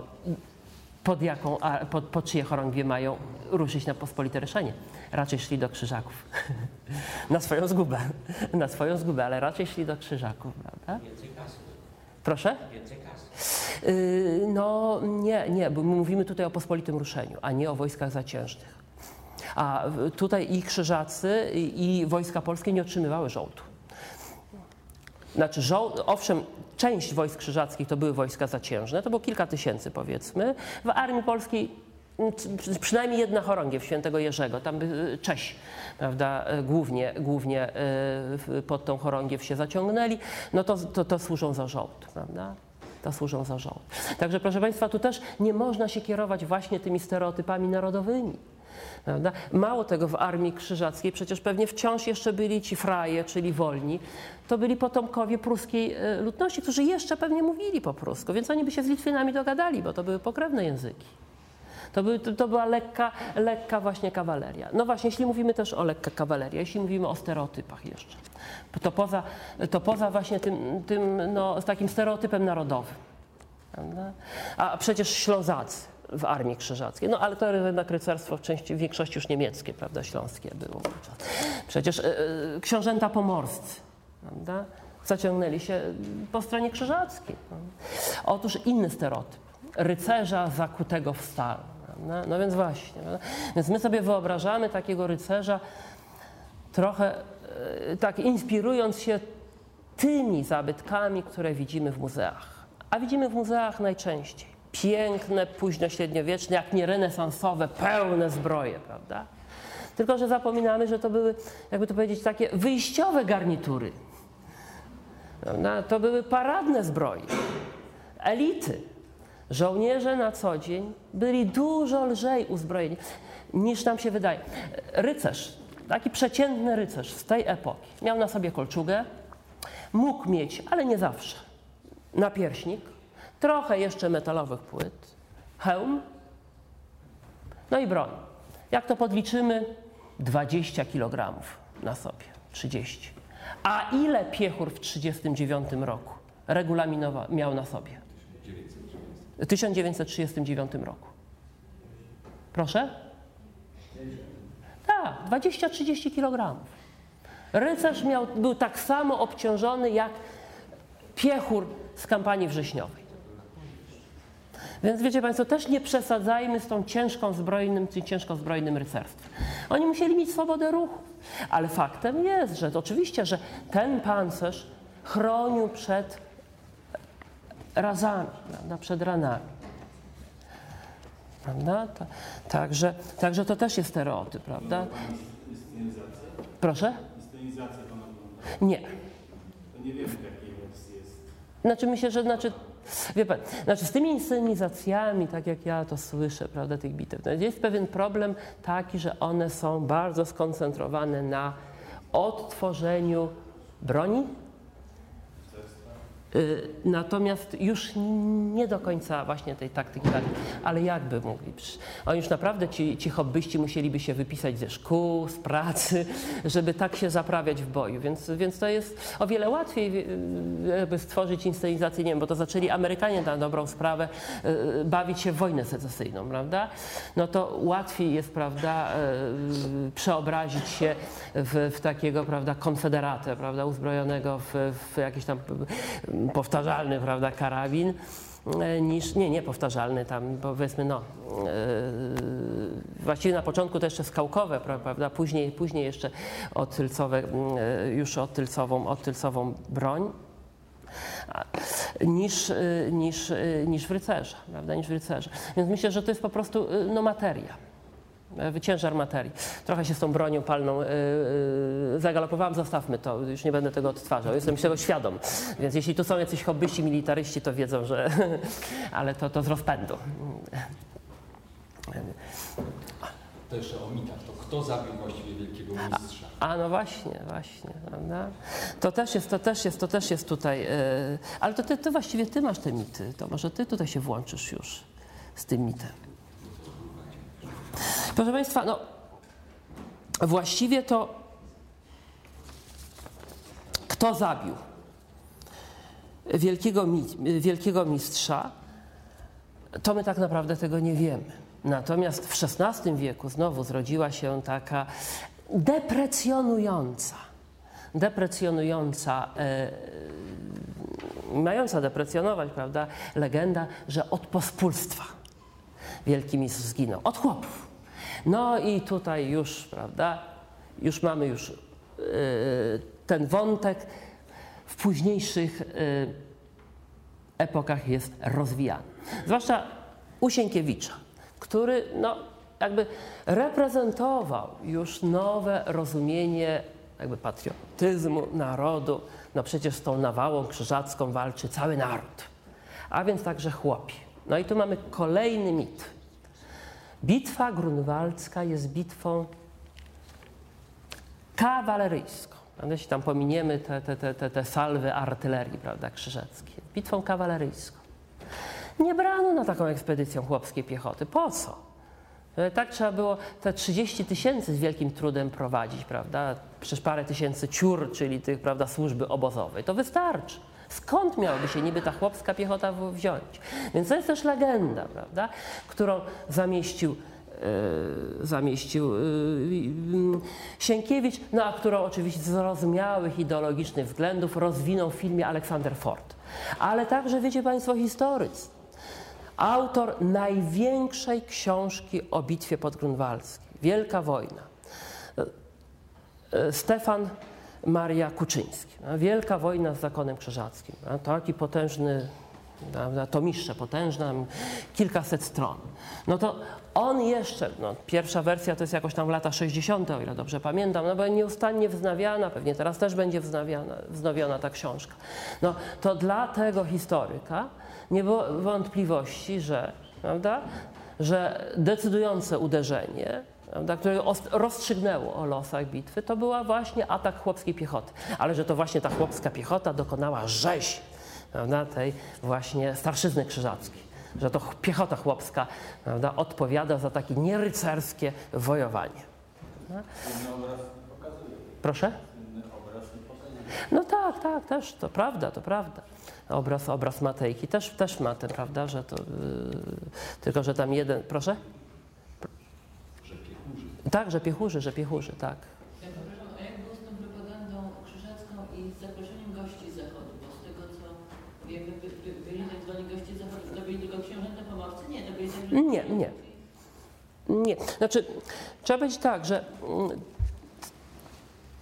pod, jaką, pod, pod czyje chorągwie mają ruszyć na pospolite ryszenie? Raczej szli do krzyżaków. na swoją zgubę. na swoją zgubę, ale raczej szli do krzyżaków, prawda? Więcej kasy. Proszę? Więcej kasy. Yy, no nie, nie, bo my mówimy tutaj o pospolitym ruszeniu, a nie o wojskach zaciężnych. A tutaj i krzyżacy, i, wojska polskie nie otrzymywały żołdu. Znaczy, owszem, część wojsk krzyżackich to były wojska zaciężne, to było kilka tysięcy powiedzmy. W armii polskiej przy- przynajmniej jedna chorągiew świętego Jerzego, tam by Czesi, prawda, e, głównie, głównie w- pod tą chorągiew się zaciągnęli, no to, to, to służą za żołd, prawda? To służą za żołd. Także proszę Państwa, tu też nie można się kierować właśnie tymi stereotypami narodowymi. Prawda? Mało tego, w armii krzyżackiej przecież pewnie wciąż jeszcze byli ci fraje, czyli wolni. To byli potomkowie pruskiej e, ludności, którzy jeszcze pewnie mówili po prusku, więc oni by się z Litwinami dogadali, bo to były pokrewne języki. To, by, to, była lekka, lekka właśnie kawaleria. No właśnie, jeśli mówimy też o lekka kawaleria, jeśli mówimy o stereotypach jeszcze, to poza, to poza właśnie tym, tym no, takim stereotypem narodowym. Prawda? A przecież Ślązacy w Armii Krzyżackiej. No ale to jednak rycerstwo w, części, w większości już niemieckie, prawda, śląskie było. Przecież e, książęta pomorscy, prawda, zaciągnęli się po stronie krzyżackiej. prawda. Otóż inny stereotyp. Rycerza zakutego w stal. Prawda? No więc właśnie. Prawda? Więc my sobie wyobrażamy takiego rycerza trochę e, tak inspirując się tymi zabytkami, które widzimy w muzeach. A widzimy w muzeach najczęściej piękne, późno-średniowieczne, jak nie renesansowe, pełne zbroje, prawda? Tylko, że zapominamy, że to były, jakby to powiedzieć, takie wyjściowe garnitury. To były paradne zbroje, elity. Żołnierze na co dzień byli dużo lżej uzbrojeni niż nam się wydaje. Rycerz, taki przeciętny rycerz z tej epoki, miał na sobie kolczugę, mógł mieć, ale nie zawsze, napierśnik, trochę jeszcze metalowych płyt, hełm, no i broń. Jak to podliczymy? 20 kg na sobie, 30. A ile piechur w 1939 roku regulaminowa miał na sobie? W 1939 roku. Proszę? Tak, 20-30 kg. Rycerz miał, był tak samo obciążony jak piechur z kampanii wrześniowej. Więc wiecie Państwo, też nie przesadzajmy z tą ciężką zbrojnym, tym ciężko zbrojnym rycerstwem. Oni musieli mieć swobodę ruchu, ale faktem jest, że oczywiście, że ten pancerz chronił przed razami, prawda, przed ranami. Prawda? Ta- Także, także to też jest stereotyp, prawda? Proszę? Nie. To nie wiemy jakiej jest. Znaczy myślę, że znaczy, wie pan, znaczy z tymi inscenizacjami, tak jak ja to słyszę, prawda, tych bitew, jest pewien problem taki, że one są bardzo skoncentrowane na odtworzeniu broni, Natomiast już nie do końca właśnie tej taktyki ale jakby mogli. Oni już naprawdę ci, ci hobbyści musieliby się wypisać ze szkół, z pracy, żeby tak się zaprawiać w boju. Więc, więc to jest o wiele łatwiej, y, jakby stworzyć inscenizację, nie wiem, bo to zaczęli Amerykanie na dobrą sprawę y, bawić się w wojnę secesyjną, prawda? No to łatwiej jest, prawda, y, przeobrazić się w, w takiego, prawda, konfederatę, prawda, uzbrojonego w, w jakiś tam y, powtarzalny, prawda, karabin e, niż, nie, nie powtarzalny tam, powiedzmy, no, e, właściwie na początku to jeszcze skałkowe, pra- prawda, później, później jeszcze odtylcowe, e, już odtylcową, odtylcową broń niż, niż, niż w rycerza, prawda, niż w rycerza. Więc myślę, że to jest po prostu no, materia. Y, Ciężar materii. Trochę się z tą bronią palną y, y, zagalopowałam, zostawmy to, już nie będę tego odtwarzał, jestem tego świadom. Więc jeśli tu są jacyś hobbyści, militaryści, to wiedzą, że... ale to, to z rozpędu. To jeszcze o mitach. To kto zabił właściwie wielkiego mistrza? A no właśnie, właśnie, prawda? To też jest, to też jest, to też jest tutaj. Yy, ale to ty, ty właściwie ty masz te mity. To może ty tutaj się włączysz już z tym mitem. Proszę Państwa, no właściwie to kto zabił wielkiego, wielkiego mistrza, to my tak naprawdę tego nie wiemy. Natomiast w XVI wieku znowu zrodziła się taka deprecjonująca, deprecjonująca, e, mająca deprecjonować, prawda, legenda, że od pospólstwa wielki mistrz zginął, od chłopów. No i tutaj już, prawda, już mamy już e, ten wątek w późniejszych e, epokach jest rozwijany. Zwłaszcza u który no, jakby reprezentował już nowe rozumienie jakby patriotyzmu narodu. No przecież z tą nawałą krzyżacką walczy cały naród, a więc także chłopi. No i tu mamy kolejny mit. Bitwa grunwaldzka jest bitwą kawaleryjską. Jeśli tam pominiemy te, te, te, te, te salwy artylerii prawda, krzyżackiej. Bitwą kawaleryjską. Nie brano na taką ekspedycję chłopskiej piechoty. Po co? E, Tak trzeba było te 30 tysięcy z wielkim trudem prowadzić, prawda? Przecież parę tysięcy ciur, czyli tych, prawda, służby obozowej. To wystarczy. Skąd miałaby się niby ta chłopska piechota wziąć? Więc to jest też legenda, prawda? Którą zamieścił e, zamieścił e, mm, Sienkiewicz, no a którą oczywiście z zrozumiałych ideologicznych względów rozwinął w filmie Aleksander Ford. Ale także, wiecie Państwo, historycy. Autor największej książki o bitwie podgrunwaldzkiej, Wielka Wojna. E, Stefan Maria Kuczyński. no, Wielka wojna z zakonem krzyżackim. no, Taki potężny, prawda, tomiszcze potężna, kilkaset stron. No to on jeszcze, no, pierwsza wersja to jest jakoś tam w lata 60., o ile dobrze pamiętam, no bo nieustannie wznawiana, pewnie teraz też będzie wznawiana, wznowiona ta książka. No to dla tego historyka nie było wątpliwości, że, prawda, że decydujące uderzenie prawda, które rozstrzygnęło o losach bitwy, to była właśnie atak chłopskiej piechoty. Ale że to właśnie ta chłopska piechota dokonała rzeź prawda, tej właśnie starszyzny krzyżackiej. Że to ch- piechota chłopska prawda, odpowiada za takie nierycerskie wojowanie. Inny obraz pokazuje. Proszę? No tak, tak, też, to prawda, to prawda. Obraz, obraz Matejki też, też ma ten, prawda, że to, yy, tylko że tam jeden, proszę? Tak, że piechurzy, że piechurzy, tak. Ja przepraszam, a jak było z tą propagandą krzyżacką i z zaproszeniem gości z zachodu? Bo z tego co wiemy, by, by, byli tak zwani goście z zachodu, to byli tylko książęta pomorcy? Nie, to byli także... Nie, nie. Nie, znaczy trzeba powiedzieć tak, że mm,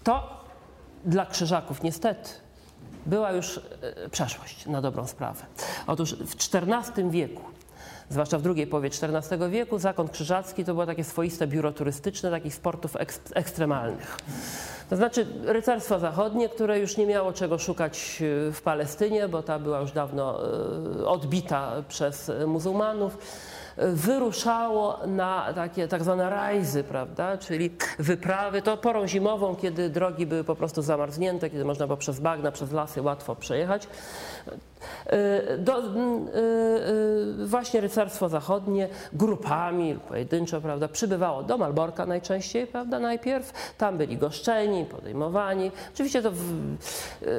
to dla krzyżaków niestety była już e, przeszłość na dobrą sprawę. Otóż w XIV wieku, zwłaszcza w drugiej połowie XIV wieku, zakon krzyżacki to było takie swoiste biuro turystyczne takich sportów eks, ekstremalnych. To znaczy rycerstwo zachodnie, które już nie miało czego szukać e, w Palestynie, bo ta była już dawno e, odbita przez e, muzułmanów wyruszało na takie tak zwane rajzy, prawda, czyli wyprawy, to porą zimową, kiedy drogi były po prostu zamarznięte, kiedy można było przez bagna, przez lasy łatwo przejechać. Y, Do, y, y, właśnie rycerstwo zachodnie grupami pojedynczo prawda, przybywało do Malborka najczęściej, prawda, najpierw. Tam byli goszczeni, podejmowani. Oczywiście to w,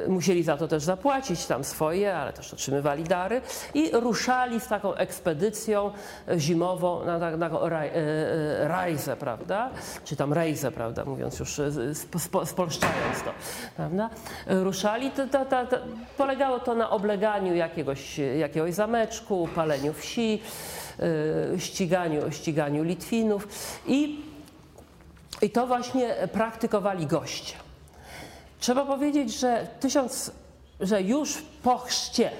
musieli za to też zapłacić tam swoje, ale też otrzymywali dary i ruszali z taką ekspedycją zimową na, na, na raj, rajzę, prawda, czy tam rejzę, prawda, mówiąc już sp, spo, spolszczając to, prawda. Ruszali, to, to, to, polegało to na obleganiu zajmowaniu jakiegoś, jakiegoś zameczku, paleniu wsi, y, ściganiu, ściganiu Litwinów i, i to właśnie praktykowali goście. Trzeba powiedzieć, że, tysiąc, że już po chrzcie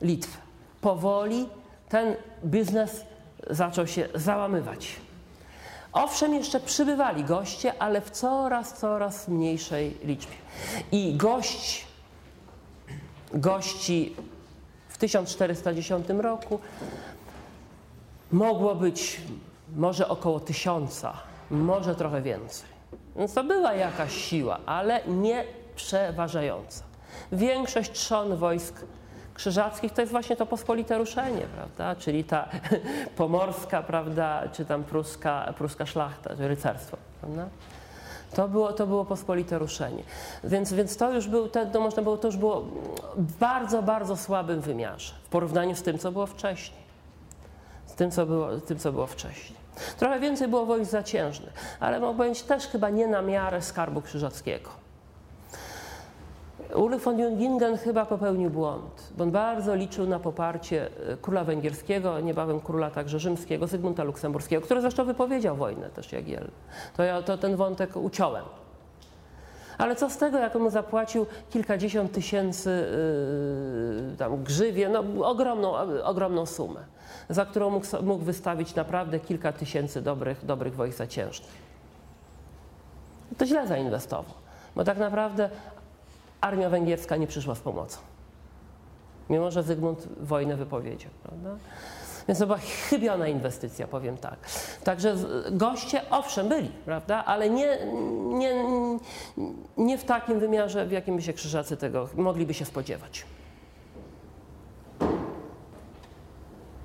Litwy powoli ten biznes zaczął się załamywać. Owszem, jeszcze przybywali goście, ale w coraz, coraz mniejszej liczbie. I gość, gości w 1410 roku mogło być może około tysiąca, może trochę więcej. Więc to była jakaś siła, ale nie przeważająca. Większość trzon wojsk krzyżackich to jest właśnie to pospolite ruszenie, prawda? Czyli ta pomorska, prawda, czy tam pruska, pruska szlachta, czy rycerstwo, prawda? To było, to było pospolite ruszenie. Więc, więc to już był, to, można było, to już było w bardzo, bardzo słabym wymiarze w porównaniu z tym, co było wcześniej. Z tym, co było, tym, co było wcześniej. Trochę więcej było wojsk zaciężnych, ale mogę powiedzieć też chyba nie na miarę skarbu krzyżackiego. Ulrich von Jungingen chyba popełnił błąd, bo on bardzo liczył na poparcie e, króla węgierskiego, niebawem króla także rzymskiego, Zygmunta Luksemburskiego, który zresztą wypowiedział wojnę też Jagiell. To ja to ten wątek uciąłem. Ale co z tego, jak on mu zapłacił kilkadziesiąt tysięcy yy, tam grzywie, no ogromną, ogromną sumę, za którą mógł, mógł wystawić naprawdę kilka tysięcy dobrych, dobrych wojsk zaciężnych. To źle zainwestował, bo tak naprawdę armia węgierska nie przyszła z pomocą. Mimo, że Zygmunt wojnę wypowiedział. Prawda? Więc to była chybiona inwestycja, powiem tak. Także goście, owszem, byli, prawda? ale nie, nie, nie w takim wymiarze, w jakim by się krzyżacy tego mogliby się spodziewać.